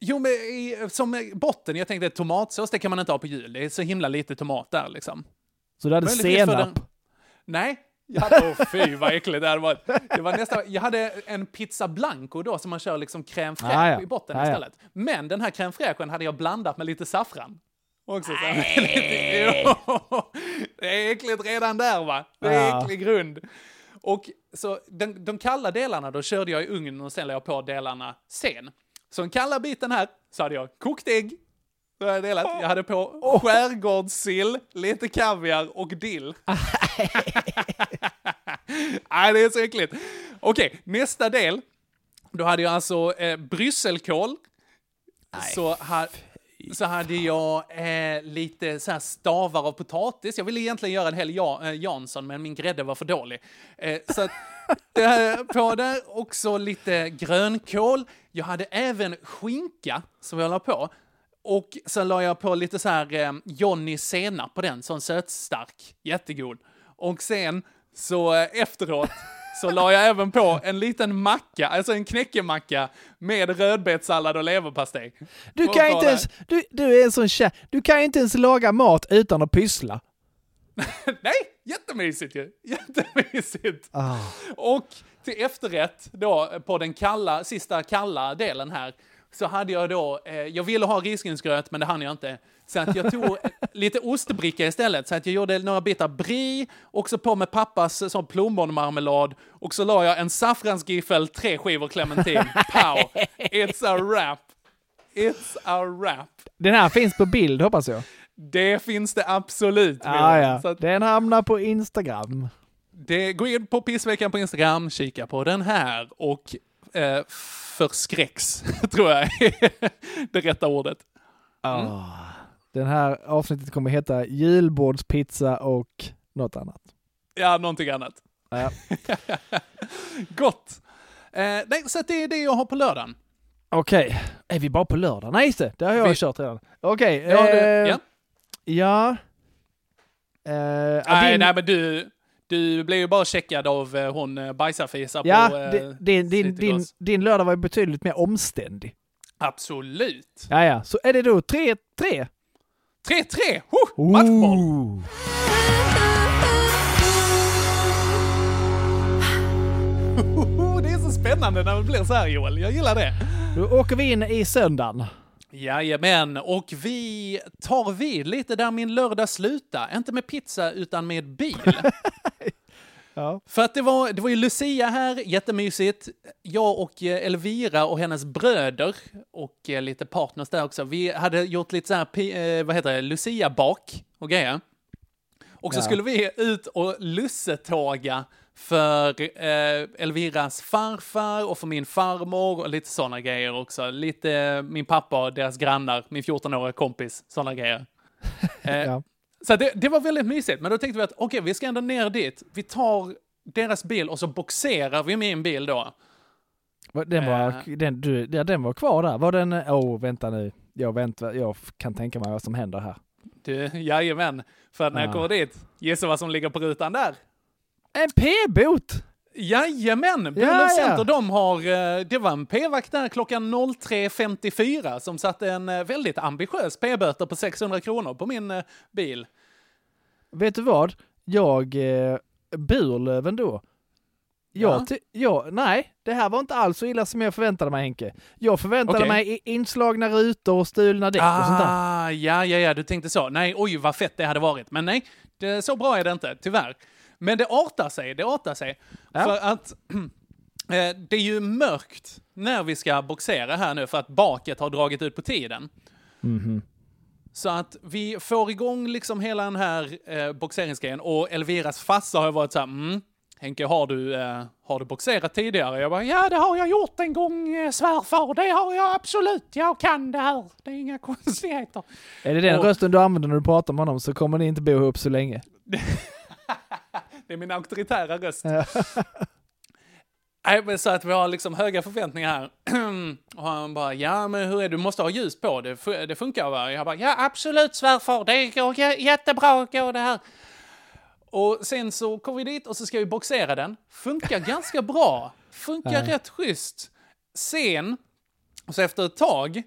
Speaker 6: Jo, men i, som botten, jag tänkte tomatsås, det kan man inte ha på jul. Det är så himla lite tomat där liksom.
Speaker 5: Så du hade
Speaker 6: Möjligtvis
Speaker 5: senap?
Speaker 6: den- Nej. Jag hade, oh, fy vad äckligt det varit. Det var nästan, jag hade en pizza blanco då som man kör liksom crème fraîche
Speaker 5: Ah, ja.
Speaker 6: i botten
Speaker 5: Ah, ja.
Speaker 6: istället. Men den här crème fraîchen hade jag blandat med lite saffran. Också så det är äckligt redan där va? Det är
Speaker 5: Ja.
Speaker 6: äcklig grund. Och så de, de kalla delarna då körde jag i ugnen och sen la jag på delarna sen. Så den kalla biten här så hade jag kokt ägg. Så jag, delat. jag hade på skärgårdssill, lite kaviar och dill. Nej, det är så äckligt. Okej, nästa del. Då hade jag alltså eh, brysselkål. Så, ha, så hade jag eh, lite så här stavar av potatis. Jag ville egentligen göra en hel ja, eh, Jansson, men min grädde var för dålig. Eh, så att, det här på där, också lite grönkål. Jag hade även skinka som jag la på. Och sen la jag på lite så här eh, Johnny senap på den, sån sötstark, jättegod. Och sen så eh, efteråt så la jag även på en liten macka, alltså en knäckemacka med rödbetssallad och leverpastej.
Speaker 5: Du kan inte ens, du, du är en sån tjej, du kan inte ens laga mat utan att pyssla.
Speaker 6: Nej, jättemysigt ju. Jättemysigt.
Speaker 5: Ah.
Speaker 6: Och till efterrätt då på den kalla, sista kalla delen här så hade jag då, eh, jag ville ha risgrynsgröt men det hann jag inte. Så att jag tog lite ostbricka istället, så att jag gjorde några bitar brie, också på med pappas eh, sån plommonmarmelad och så la jag en saffransgiffel, tre skivor clementin. Pow! It's a wrap! It's a wrap.
Speaker 5: Den här finns på bild hoppas jag.
Speaker 6: Det finns det absolut. Johan.
Speaker 5: ja.
Speaker 6: Så att
Speaker 5: Den hamnar på Instagram.
Speaker 6: det, gå in på pissveckan på Instagram, kika på den här och eh, förskräcks, tror jag det rätta ordet.
Speaker 5: Ah. Den här avsnittet kommer heta julbordspizza och något annat.
Speaker 6: Ja, någonting annat.
Speaker 5: Ja.
Speaker 6: Gott. Eh, nej, så det är det jag har på lördagen.
Speaker 5: Okej, är vi bara på lördag? Nej just det, det har jag
Speaker 6: Vi-
Speaker 5: kört redan. Okej,
Speaker 6: Ja, det,
Speaker 5: eh,
Speaker 6: ja.
Speaker 5: ja. Eh,
Speaker 6: Nej,
Speaker 5: din-
Speaker 6: nej, men du, du blev ju bara checkad av eh, hon eh, bajsarfisa
Speaker 5: ja,
Speaker 6: på... Eh,
Speaker 5: din, din, din, din, lördag var ju betydligt mer omständig.
Speaker 6: Absolut.
Speaker 5: Ja, ja, så är det då 3-3?
Speaker 6: 3-3! Oh, matchboll! Det är så spännande när det blir så här Joel, jag gillar det.
Speaker 5: Då åker vi in i söndagen.
Speaker 6: Jajamän, och vi tar vid lite där min lördag slutar. Inte med pizza, utan med bil.
Speaker 5: Ja.
Speaker 6: För att det var, det var ju Lucia här, jättemysigt. Jag och eh, Elvira och hennes bröder och eh, lite partners där också. Vi hade gjort lite så här, eh, vad heter det, Lucia-bak och grejer. Och så
Speaker 5: Ja.
Speaker 6: skulle vi ut och lussetåga för eh, Elviras farfar och för min farmor och lite sådana grejer också. Lite eh, min pappa och deras grannar, min 14-åriga kompis, sådana grejer. Eh,
Speaker 5: Ja.
Speaker 6: Så det, det var väldigt mysigt, men då tänkte vi att okej, vi ska ändå ner dit. Vi tar deras bil och så boxerar vi min bil då.
Speaker 5: Den var,
Speaker 6: Eh.
Speaker 5: den, du, ja, den var kvar där. Var den... Åh, oh, vänta nu. Jag, väntar, jag kan tänka mig vad som händer här.
Speaker 6: Du, jajamän. För när jag kommer dit, gissa vad som ligger på rutan där?
Speaker 5: En p-bot!
Speaker 6: Jajamän!
Speaker 5: Ja,
Speaker 6: och
Speaker 5: ja.
Speaker 6: Center, de har, eh, det var en p-vakt där klockan 03.54 som satte en eh, väldigt ambitiös p-böter på 600 kronor på min eh, bil.
Speaker 5: Vet du vad? Jag, eh, Burlöven då. Jag,
Speaker 6: Ja.
Speaker 5: jag, nej, det här var inte alls så illa som jag förväntade mig Henke. Jag förväntade
Speaker 6: Okej.
Speaker 5: mig inslagna rutor och stulna däck och sånt där.
Speaker 6: Ah, ja, ja, ja, du tänkte så. Nej, oj vad fett det hade varit. Men nej, det, så bra är det inte, tyvärr. Men det artar sig, det artar sig.
Speaker 5: Ja.
Speaker 6: För att eh, det är ju mörkt när vi ska boxera här nu för att baket har dragit ut på tiden.
Speaker 5: Mhm.
Speaker 6: Så att vi får igång liksom hela den här eh, boxeringsgrejen och Elviras farsa har varit så här, mm, Henke, har du, eh, har du boxerat tidigare? Jag bara, ja det har jag gjort en gång eh, svärfar, det har jag absolut, jag kan det här, det är inga konstigheter.
Speaker 5: Är det den
Speaker 6: Och-
Speaker 5: rösten du använder när du pratar med honom så kommer ni inte bo ihop så länge.
Speaker 6: Det är min auktoritära röst. Nej, men så att vi har liksom höga förväntningar här. Och han bara, ja men hur är det, du måste ha ljus på, det, det funkar va? Jag bara, ja absolut svärfar, det går jättebra går det här. Och sen så kommer vi dit och så ska vi boxera den. Funkar ganska bra. Funkar
Speaker 5: Ja.
Speaker 6: rätt schysst. Sen, så efter ett tag,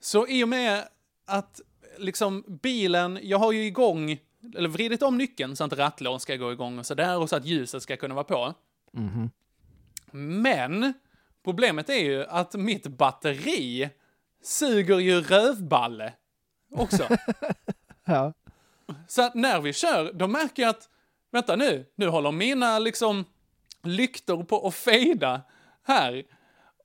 Speaker 6: så i och med att liksom bilen, jag har ju igång, eller vridit om nyckeln så att rattlån ska gå igång och sådär och så att ljuset ska kunna vara på. Men problemet är ju att mitt batteri suger ju rövballe också.
Speaker 5: Ja.
Speaker 6: Så att när vi kör, då märker jag att, vänta nu, nu håller mina liksom lyktor på att fejda här.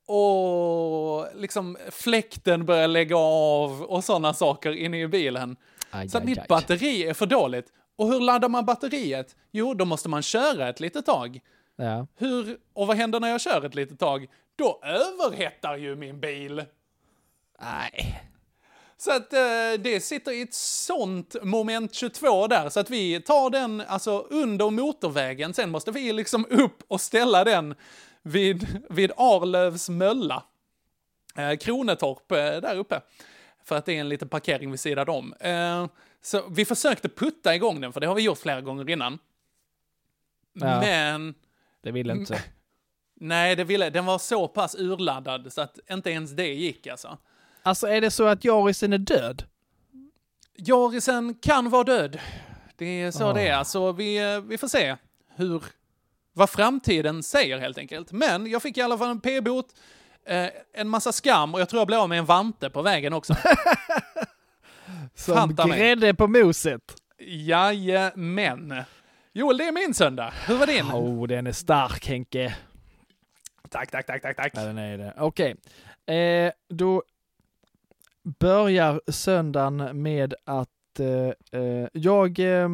Speaker 6: Och liksom fläkten börjar lägga av och sådana saker inne i bilen.
Speaker 5: Aj,
Speaker 6: Så att
Speaker 5: aj,
Speaker 6: mitt
Speaker 5: aj.
Speaker 6: batteri är för dåligt. Och hur laddar man batteriet? Jo, då måste man köra ett litet tag.
Speaker 5: Ja.
Speaker 6: Hur, och vad händer när jag kör ett litet tag? Då överhettar ju min bil.
Speaker 5: Nej.
Speaker 6: Så att eh, det sitter i ett sånt moment 22 där, så att vi tar den alltså under motorvägen, sen måste vi liksom upp och ställa den vid, vid Arlövs mölla. Eh, Kronetorp eh, där uppe. För att det är en liten parkering vid sidan om. Eh, så vi försökte putta igång den, för det har vi gjort flera gånger innan.
Speaker 5: Ja.
Speaker 6: Men
Speaker 5: Det vill inte.
Speaker 6: Mm. nej, det ville, den var så pass urladdad så att inte ens det gick alltså.
Speaker 5: Alltså är det så att Jarisen är död?
Speaker 6: Jarisen kan vara död. Det är så
Speaker 5: Ah.
Speaker 6: det är. Alltså, vi, eh, vi får se hur, vad framtiden säger helt enkelt. Men jag fick i alla fall en p-bot, eh, en massa skam och jag tror jag blev av med en vante på vägen också.
Speaker 5: Som
Speaker 6: Fanta
Speaker 5: grädde på moset.
Speaker 6: Jajamän. Joel, det är min söndag. Hur var din?
Speaker 5: Oh, den är stark Henke.
Speaker 6: Tack, tack, tack, tack, tack.
Speaker 5: Ja, den är det. Okej. Eh, då... börjar söndagen med att eh, eh, jag, eh,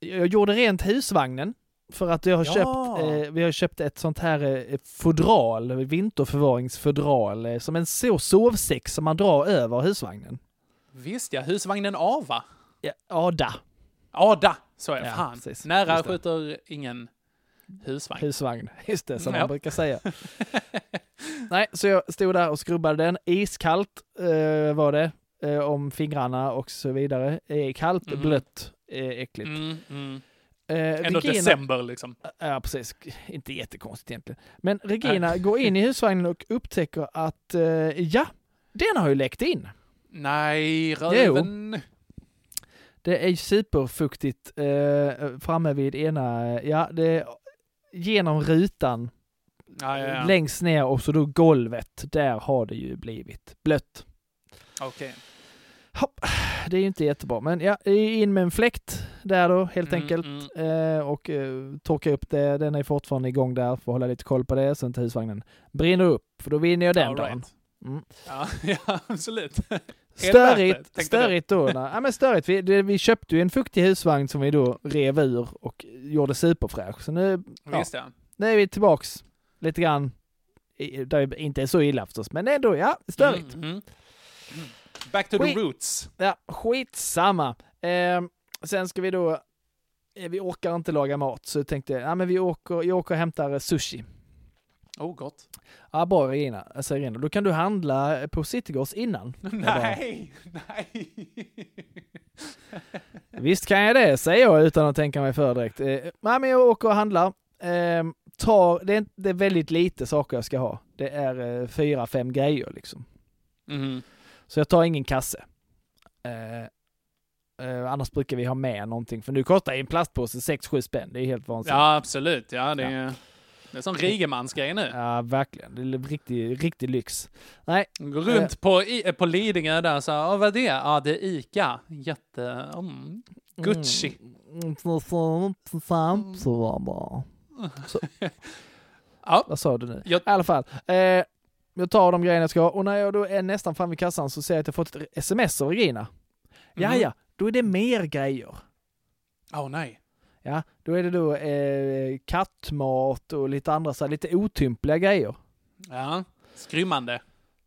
Speaker 5: jag gjorde rent husvagnen. För att jag har
Speaker 6: Ja.
Speaker 5: köpt, eh, vi har köpt ett sånt här eh, fodral, vinterförvaringsfodral, eh, som en så sovsäck som man drar över husvagnen.
Speaker 6: Visst ja, husvagnen Ava.
Speaker 5: Ja, Ada,
Speaker 6: Ada, så är
Speaker 5: Ja,
Speaker 6: fan.
Speaker 5: precis.
Speaker 6: Nära
Speaker 5: Just det.
Speaker 6: skjuter ingen husvagn.
Speaker 5: husvagn. Just det, som
Speaker 6: Ja.
Speaker 5: man brukar säga. Nej, så jag stod där och skrubbade den. Iskallt eh, var det, eh, om fingrarna och så vidare. Eh, kallt,
Speaker 6: Mhm.
Speaker 5: blött, eh, äckligt.
Speaker 6: Mm, mm.
Speaker 5: Eh,
Speaker 6: Ändå
Speaker 5: Regina-
Speaker 6: december liksom.
Speaker 5: Ja, precis. Inte jättekonstigt egentligen. Men Regina går in i husvagnen och upptäcker att, eh, ja, den har ju läckt in.
Speaker 6: Nej, röven.
Speaker 5: Det är superfuktigt eh, framme vid ena, ja, det är genom rutan
Speaker 6: Ja, ja, ja.
Speaker 5: längst ner och så då golvet. Där har det ju blivit blött.
Speaker 6: Okej.
Speaker 5: Hopp. Det är ju inte jättebra, men ja, in med en fläkt där då helt
Speaker 6: Mm,
Speaker 5: enkelt
Speaker 6: mm.
Speaker 5: eh, och eh, torka upp det. Den är fortfarande igång där för att hålla lite koll på det så inte husvagnen brinner upp, för då vinner jag den
Speaker 6: All
Speaker 5: dagen.
Speaker 6: right.
Speaker 5: Mm.
Speaker 6: Ja, ja, absolut. Det
Speaker 5: Störigt, störigt då. Ja, men störigt. Vi, det, vi köpte ju en fuktig husvagn som vi då rev ur och gjorde superfräsch. Så nu,
Speaker 6: Visst ja.
Speaker 5: nu är vi tillbaks lite grann, där inte är så illa förstås, men ändå, ja, störigt.
Speaker 6: Mm, mm. Mm. Back to the
Speaker 5: Skit.
Speaker 6: roots.
Speaker 5: Ja, skitsamma. Eh, sen ska vi då, eh, vi orkar inte laga mat, så jag tänkte, ja men vi åker, jag åker och hämtar eh, sushi.
Speaker 6: Oh, gott.
Speaker 5: Ja, bra Irina, alltså Irina, då kan du handla på Citygross innan.
Speaker 6: Nej, nej.
Speaker 5: Visst kan jag det, säger jag utan att tänka mig för direkt. Eh, nej, men jag åker och handlar. Eh, tar, det, är, det är väldigt lite saker jag ska ha. Det är eh, fyra, fem grejer liksom.
Speaker 6: Mhm.
Speaker 5: Så jag tar ingen kasse. Eh, eh, annars brukar vi ha med någonting, för nu kostar en plastpåse 6-7 spänn. Det är helt vansinnigt.
Speaker 6: Ja, absolut. Ja, det är, det är som Rigemans-grej nu.
Speaker 5: Ja, verkligen. Det är riktig, riktig lyx. Nej,
Speaker 6: Gå runt på, i, på Lidingö där så, ja vad är det? Ja, det är ICA. Jätte... Mm. Gucci.
Speaker 5: Mm. Så.
Speaker 6: Ja.
Speaker 5: Vad sa du nu?
Speaker 6: Jag-
Speaker 5: I alla fall. Eh, jag tar de grejerna jag ska ha och när jag då är nästan framme vid kassan så ser jag att jag fått ett sms av Regina. Ja,
Speaker 6: Mhm.
Speaker 5: ja, då är det mer grejer.
Speaker 6: Åh nej.
Speaker 5: Ja, då är det då eh, kattmat och lite andra så här, lite otympliga grejer.
Speaker 6: Ja, skrymmande.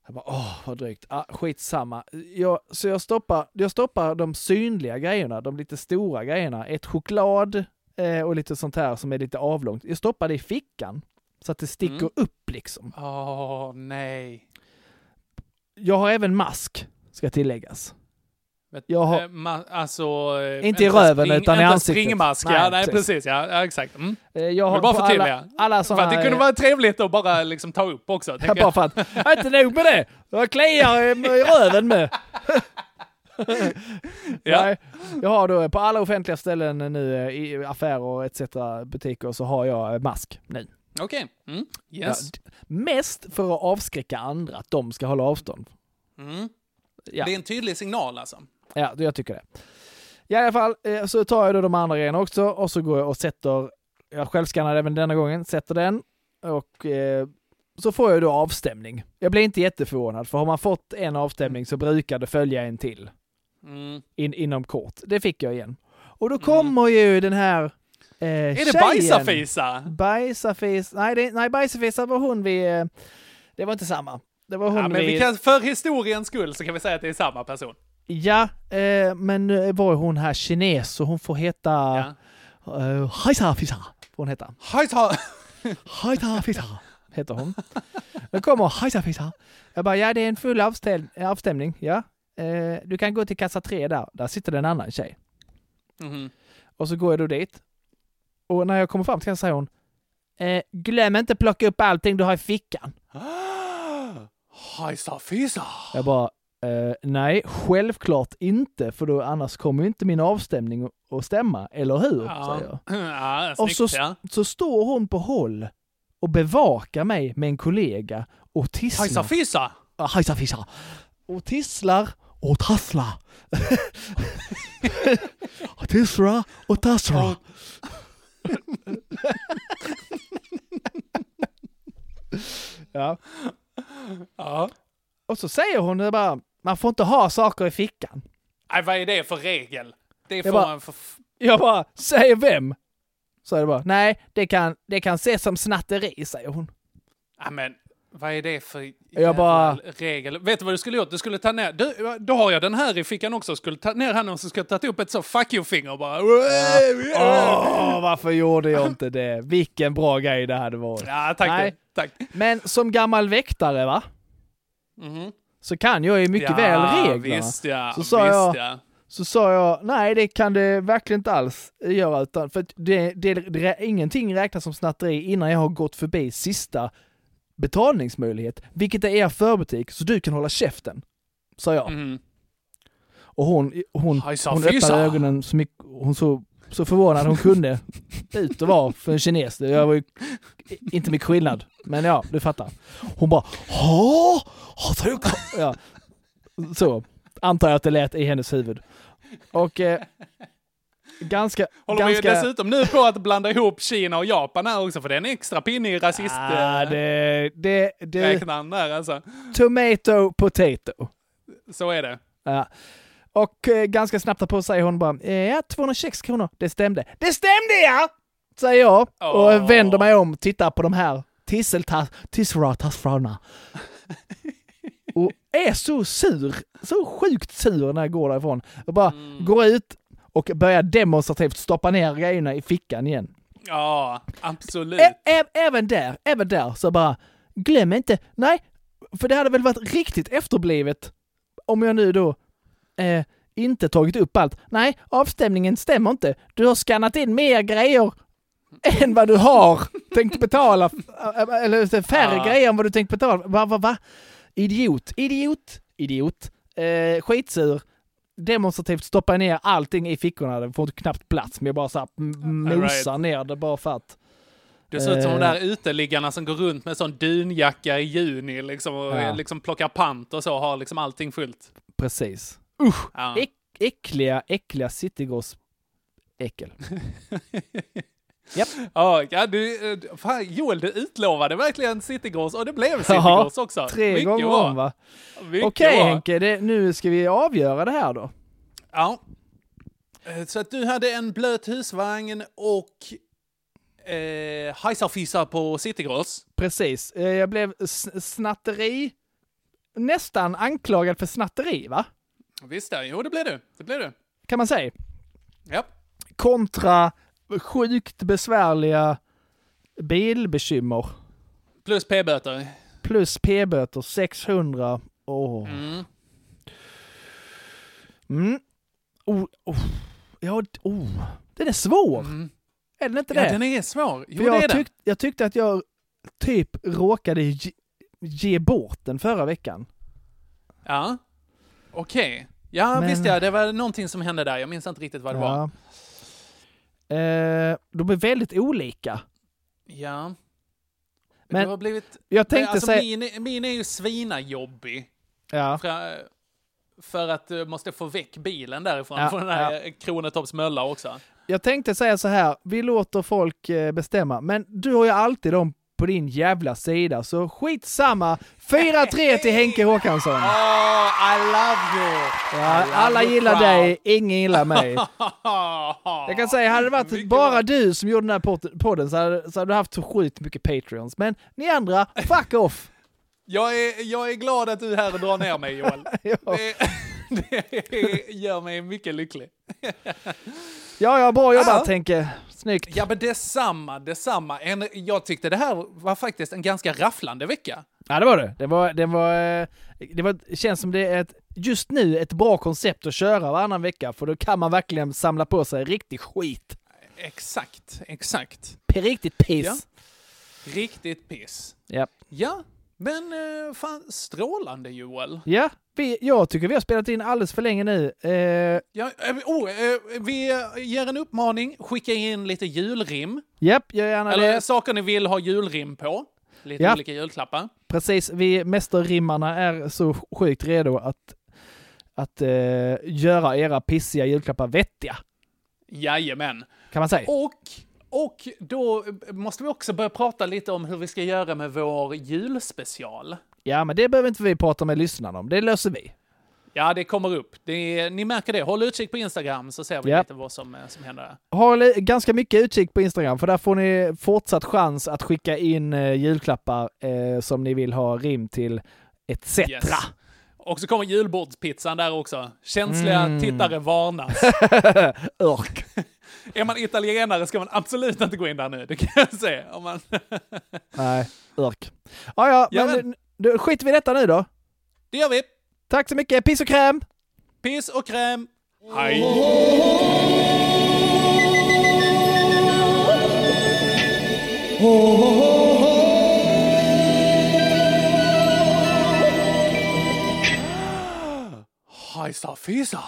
Speaker 5: Jag bara, åh vad drygt. Ah, skitsamma. Jag, så jag stoppar, jag stoppar de synliga grejerna, de lite stora grejerna. Ett choklad eh, och lite sånt här som är lite avlångt. Jag stoppar det i fickan. Så att det sticker
Speaker 6: Mm.
Speaker 5: upp liksom.
Speaker 6: Åh nej.
Speaker 5: Jag har även mask, ska tilläggas. Jag har-
Speaker 6: eh, ma- alltså... eh,
Speaker 5: Inte i röven,
Speaker 6: spring-
Speaker 5: utan i
Speaker 6: inte
Speaker 5: ansiktet.
Speaker 6: springmask.
Speaker 5: Nej,
Speaker 6: ja, nej,
Speaker 5: precis.
Speaker 6: precis. Ja, ja exakt. Mm.
Speaker 5: Eh, Jag har
Speaker 6: bara förtydliga.
Speaker 5: alla, alla
Speaker 6: För
Speaker 5: såna
Speaker 6: att det kunde vara trevligt att bara liksom ta upp också. tänker
Speaker 5: bara för att, inte nog med det. Jag kliar i röven med.
Speaker 6: Ja.
Speaker 5: Nej, jag har då på alla offentliga ställen nu i affärer etc. butiker så har jag mask nu.
Speaker 6: Okej. Mm.
Speaker 5: Ja,
Speaker 6: Yes.
Speaker 5: d- mest för att avskräcka andra, att de ska hålla avstånd.
Speaker 6: Mm.
Speaker 5: Ja,
Speaker 6: Det är en tydlig signal alltså.
Speaker 5: ja jag tycker det. I alla fall eh, så tar jag då de andra grejerna också och så går jag och sätter, jag självskannar även denna gången, sätter den och eh, så får jag då avstämning. Jag blir inte jätteförvånad för har man fått en avstämning så brukar det följa en till
Speaker 6: Mm.
Speaker 5: in, inom kort. Det fick jag igen. Och då kommer ju den här eh,
Speaker 6: Är
Speaker 5: tjejen.
Speaker 6: det bajsafisa?
Speaker 5: Bajsafis. Nej, det, nej bajsafisa var hon vi... eh, Det var inte samma. Det var hon
Speaker 6: Ja, men
Speaker 5: vi...
Speaker 6: vi kan, för historiens skull så kan vi säga att det är samma person.
Speaker 5: Ja, eh, men nu var hon här kines och hon får heta...
Speaker 6: Ja.
Speaker 5: Uh, Hajsafisa får hon heta.
Speaker 6: Hajsa!
Speaker 5: Hajsafisa heter hon. Nu kommer Hajsafisa. Jag bara, ja det är en full avstäm avstämning. Ja. Eh, du kan gå till kassa tre där. Där sitter det en annan tjej.
Speaker 6: Mhm.
Speaker 5: Och så går jag då dit. Och när jag kommer fram till kassan säger hon eh, Glöm inte plocka upp allting du har i fickan.
Speaker 6: Hajsa fisa!
Speaker 5: Jag bara, eh, nej, självklart inte, för då annars kommer ju inte min avstämning att- stämma, eller hur?
Speaker 6: Ja,
Speaker 5: Säger jag.
Speaker 6: ja
Speaker 5: Och
Speaker 6: snyggt
Speaker 5: så,
Speaker 6: ja.
Speaker 5: så står hon på håll och bevakar mig med en kollega och tisslar.
Speaker 6: Hajsa fisa!
Speaker 5: Ja, hajsa fisa. Och tisslar och tasslar. tisslar och tasslar. ja.
Speaker 6: Ja.
Speaker 5: Och så säger hon det bara, Man får inte ha saker i fickan.
Speaker 6: Nej, vad är det för regel? Det får
Speaker 5: bara-
Speaker 6: man för...
Speaker 5: Jag bara, säger vem? Så är det bara, nej, det kan, det kan ses som snatteri, säger hon.
Speaker 6: Ja, men vad är det för
Speaker 5: Jag bara-
Speaker 6: regel? Vet du vad du skulle gjort? Du skulle ta ner... Du, då har jag den här i fickan också. Skulle ta ner handen och så ska jag ta upp ett så fuck you-finger bara...
Speaker 5: Åh, varför gjorde jag inte det? Vilken bra grej det hade varit.
Speaker 6: Ja, tack.
Speaker 5: Nej.
Speaker 6: du. Tack.
Speaker 5: Men som gammal väktare, va?
Speaker 6: Mhm.
Speaker 5: Så kan jag ju mycket
Speaker 6: ja,
Speaker 5: väl reglerna.
Speaker 6: Visst ja,
Speaker 5: Så sa
Speaker 6: visst
Speaker 5: jag-
Speaker 6: ja.
Speaker 5: Så sa jag, nej det kan det verkligen inte alls göra, utan för det, det, det, ingenting räknas som snatteri innan jag har gått förbi sista betalningsmöjlighet, vilket är er förbutik, så du kan hålla käften. Sa jag.
Speaker 6: Mhm.
Speaker 5: Och hon, hon, hon öppnade ögonen så mycket, hon så, så förvånad hon kunde ut och var för en kines. Jag var ju inte mycket skillnad, men ja, du fattar. Hon bara, ha, har du ja. Så, antar jag att det lät i hennes huvud. Och eh, ganska,
Speaker 6: Håller vi
Speaker 5: ganska...
Speaker 6: dessutom nu på att blanda ihop Kina och Japan här också, för det är en extra pinne i rasist...
Speaker 5: Ah, det, det, det,
Speaker 6: räknaren där alltså.
Speaker 5: tomato, potato.
Speaker 6: Så är det.
Speaker 5: Ja. Och eh, ganska snabbt på säger hon bara, ja 226 kronor, det stämde. Det stämde ja! Säger jag och vänder mig om, tittar på de här tisselratasfröna. och är så sur, så sjukt sur när jag går därifrån. Jag bara
Speaker 6: Mm.
Speaker 5: går ut och börjar demonstrativt stoppa ner grejerna i fickan igen.
Speaker 6: Ja, absolut.
Speaker 5: Ä- ä- även där, även där så bara, glöm inte, nej, för det hade väl varit riktigt efterblivet om jag nu då eh, inte tagit upp allt. Nej, avstämningen stämmer inte. Du har skannat in mer grejer än vad du har tänkt betala. Eller färre
Speaker 6: Ja.
Speaker 5: grejer än vad du tänkt betala. Va, va, va? Idiot, idiot, idiot. Eh, skitsur. Demonstrativt stoppar ner allting i fickorna. Det får knappt plats, men jag bara så här m-
Speaker 6: All
Speaker 5: mosar
Speaker 6: right.
Speaker 5: ner det bara för att.
Speaker 6: Det ser ut som de
Speaker 5: Eh.
Speaker 6: där uteliggarna som går runt med sån dunjacka i juni liksom och
Speaker 5: Ja.
Speaker 6: liksom plockar pant och så, har liksom allting fullt.
Speaker 5: Precis.
Speaker 6: Ja.
Speaker 5: Äck, äckliga, äckliga citygross äckel.
Speaker 6: Ja, ja, du, eh, fan, Joel, du utlovade verkligen Citygross och det blev Citygross också.
Speaker 5: Tre
Speaker 6: Mycket
Speaker 5: gånger
Speaker 6: bra.
Speaker 5: om va?
Speaker 6: Mycket
Speaker 5: Okej
Speaker 6: bra.
Speaker 5: Henke, det, nu ska vi avgöra det här då.
Speaker 6: Ja. Eh, Så att du hade en blöt husvagn och eh, hajsarfisar på Citygross.
Speaker 5: Precis. Eh, Jag blev snatteri, nästan anklagad för snatteri va?
Speaker 6: Visst det, jo det blev du. Det blev du.
Speaker 5: Kan man säga.
Speaker 6: Ja.
Speaker 5: Kontra sjukt besvärliga bilbekymmer.
Speaker 6: Plus p-böter.
Speaker 5: Plus p-böter 600. Åh.
Speaker 6: Mm.
Speaker 5: Mm. Oh, oh. Ja, oh. Den är svår.
Speaker 6: Mm.
Speaker 5: Är den inte
Speaker 6: Ja,
Speaker 5: det?
Speaker 6: den är svår. Jo,
Speaker 5: För jag,
Speaker 6: det är den.
Speaker 5: tyck, jag tyckte att jag typ råkade ge, ge bort den förra veckan.
Speaker 6: Ja. Okej. Ja,
Speaker 5: Men-
Speaker 6: visst ja, det var någonting som hände där. Jag minns inte riktigt vad det var.
Speaker 5: Ja. Eh, de är väldigt olika.
Speaker 6: Ja.
Speaker 5: Men
Speaker 6: det har blivit...
Speaker 5: Jag tänkte
Speaker 6: alltså,
Speaker 5: säga...
Speaker 6: min, min är ju svinajobbig.
Speaker 5: Ja.
Speaker 6: För, för att du måste få väck bilen därifrån,
Speaker 5: Ja,
Speaker 6: från den här Kronetorps mölla också.
Speaker 5: Jag tänkte säga så här, vi låter folk eh, bestämma, men du har ju alltid dem på din jävla sida, så skitsamma. 4-3 till Henke Håkansson.
Speaker 6: Oh, I love you!
Speaker 5: Ja,
Speaker 6: I love
Speaker 5: alla
Speaker 6: you
Speaker 5: gillar
Speaker 6: proud.
Speaker 5: dig, ingen gillar mig. Jag kan säga, hade det varit bara du som gjorde den här pod- podden så hade, så hade du haft så sjukt mycket Patreons. Men ni andra, fuck off!
Speaker 6: Jag är, jag är glad att du är här och drar ner mig Joel.
Speaker 5: Ja.
Speaker 6: Det, det gör mig mycket lycklig.
Speaker 5: Ja, ja, bra jobbat. Henke. Snyggt.
Speaker 6: Ja men detsamma, detsamma. En, jag tyckte det här var faktiskt en ganska rafflande vecka.
Speaker 5: Ja, det var det. Det var, det var, eh, det var, det känns som det är ett, just nu ett bra koncept att köra varannan vecka, för då kan man verkligen samla på sig riktig skit.
Speaker 6: Exakt, exakt.
Speaker 5: Riktigt piss.
Speaker 6: Ja. Riktigt piss.
Speaker 5: Ja.
Speaker 6: Ja, men eh, fan strålande Joel.
Speaker 5: Ja, jag tycker vi har spelat in alldeles för länge nu. Eh,
Speaker 6: Ja, eh, oh, eh, vi ger en uppmaning, skicka in lite julrim.
Speaker 5: japp, gör gärna
Speaker 6: Eller
Speaker 5: det.
Speaker 6: saker ni vill ha julrim på. Lite
Speaker 5: Ja.
Speaker 6: olika julklappar.
Speaker 5: Precis, vi mästerrimmarna är så sjukt redo att, att eh, göra era pissiga julklappar vettiga,
Speaker 6: Jajamän.
Speaker 5: kan man säga.
Speaker 6: Och, och då måste vi också börja prata lite om hur vi ska göra med vår julspecial.
Speaker 5: Ja, men det behöver inte vi prata med lyssnarna om, det löser vi.
Speaker 6: Ja, det kommer upp. Det ni märker det. Håll utkik på Instagram så ser vi
Speaker 5: Ja.
Speaker 6: lite vad som, eh, som händer där.
Speaker 5: Li- ganska mycket utkik på Instagram för där får ni fortsatt chans att skicka in eh, julklappar eh, som ni vill ha rim till etc.
Speaker 6: Yes. Och så kommer julbordspizzan där också. Känsliga
Speaker 5: Mm.
Speaker 6: tittare varnas.
Speaker 5: Örk.
Speaker 6: är man italienare ska man absolut inte gå in där nu, det kan jag säga. Om man...
Speaker 5: Nej, örk. Ja, ja,
Speaker 6: Ja,
Speaker 5: men eh, då skiter vi i detta nu då.
Speaker 6: det gör vi.
Speaker 5: Tack så mycket, piss och kräm!
Speaker 6: Piss och kräm. Hej! Hejsa fisa!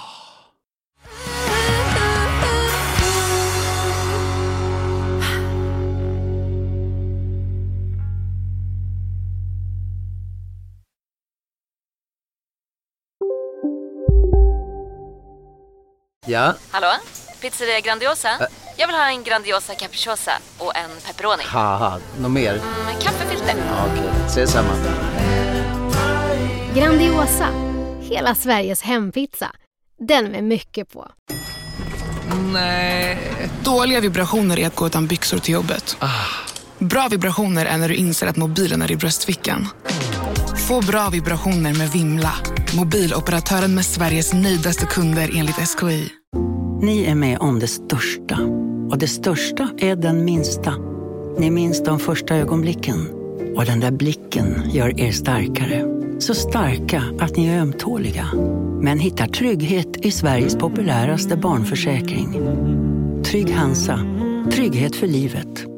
Speaker 11: Ja,
Speaker 12: Hallå? Pizzeria Grandiosa? Jag vill ha en Grandiosa capriciosa och en pepperoni.
Speaker 11: något mer?
Speaker 12: Med kaffefilter.
Speaker 11: Ja, Okej, ses samma.
Speaker 13: Grandiosa, hela Sveriges hempizza. Den med mycket på.
Speaker 14: Nej. Dåliga vibrationer är att gå utan byxor till jobbet. Bra vibrationer är när du inser att mobilen är i bröstfickan. Få bra vibrationer med Vimla. Mobiloperatören med Sveriges nöjdaste kunder enligt SKI.
Speaker 15: Ni är med om det största. Och det största är den minsta. Ni minns de första ögonblicken. Och den där blicken gör er starkare. Så starka att ni är ömtåliga. Men hittar trygghet i Sveriges populäraste barnförsäkring. Trygg Hansa. Trygghet för livet.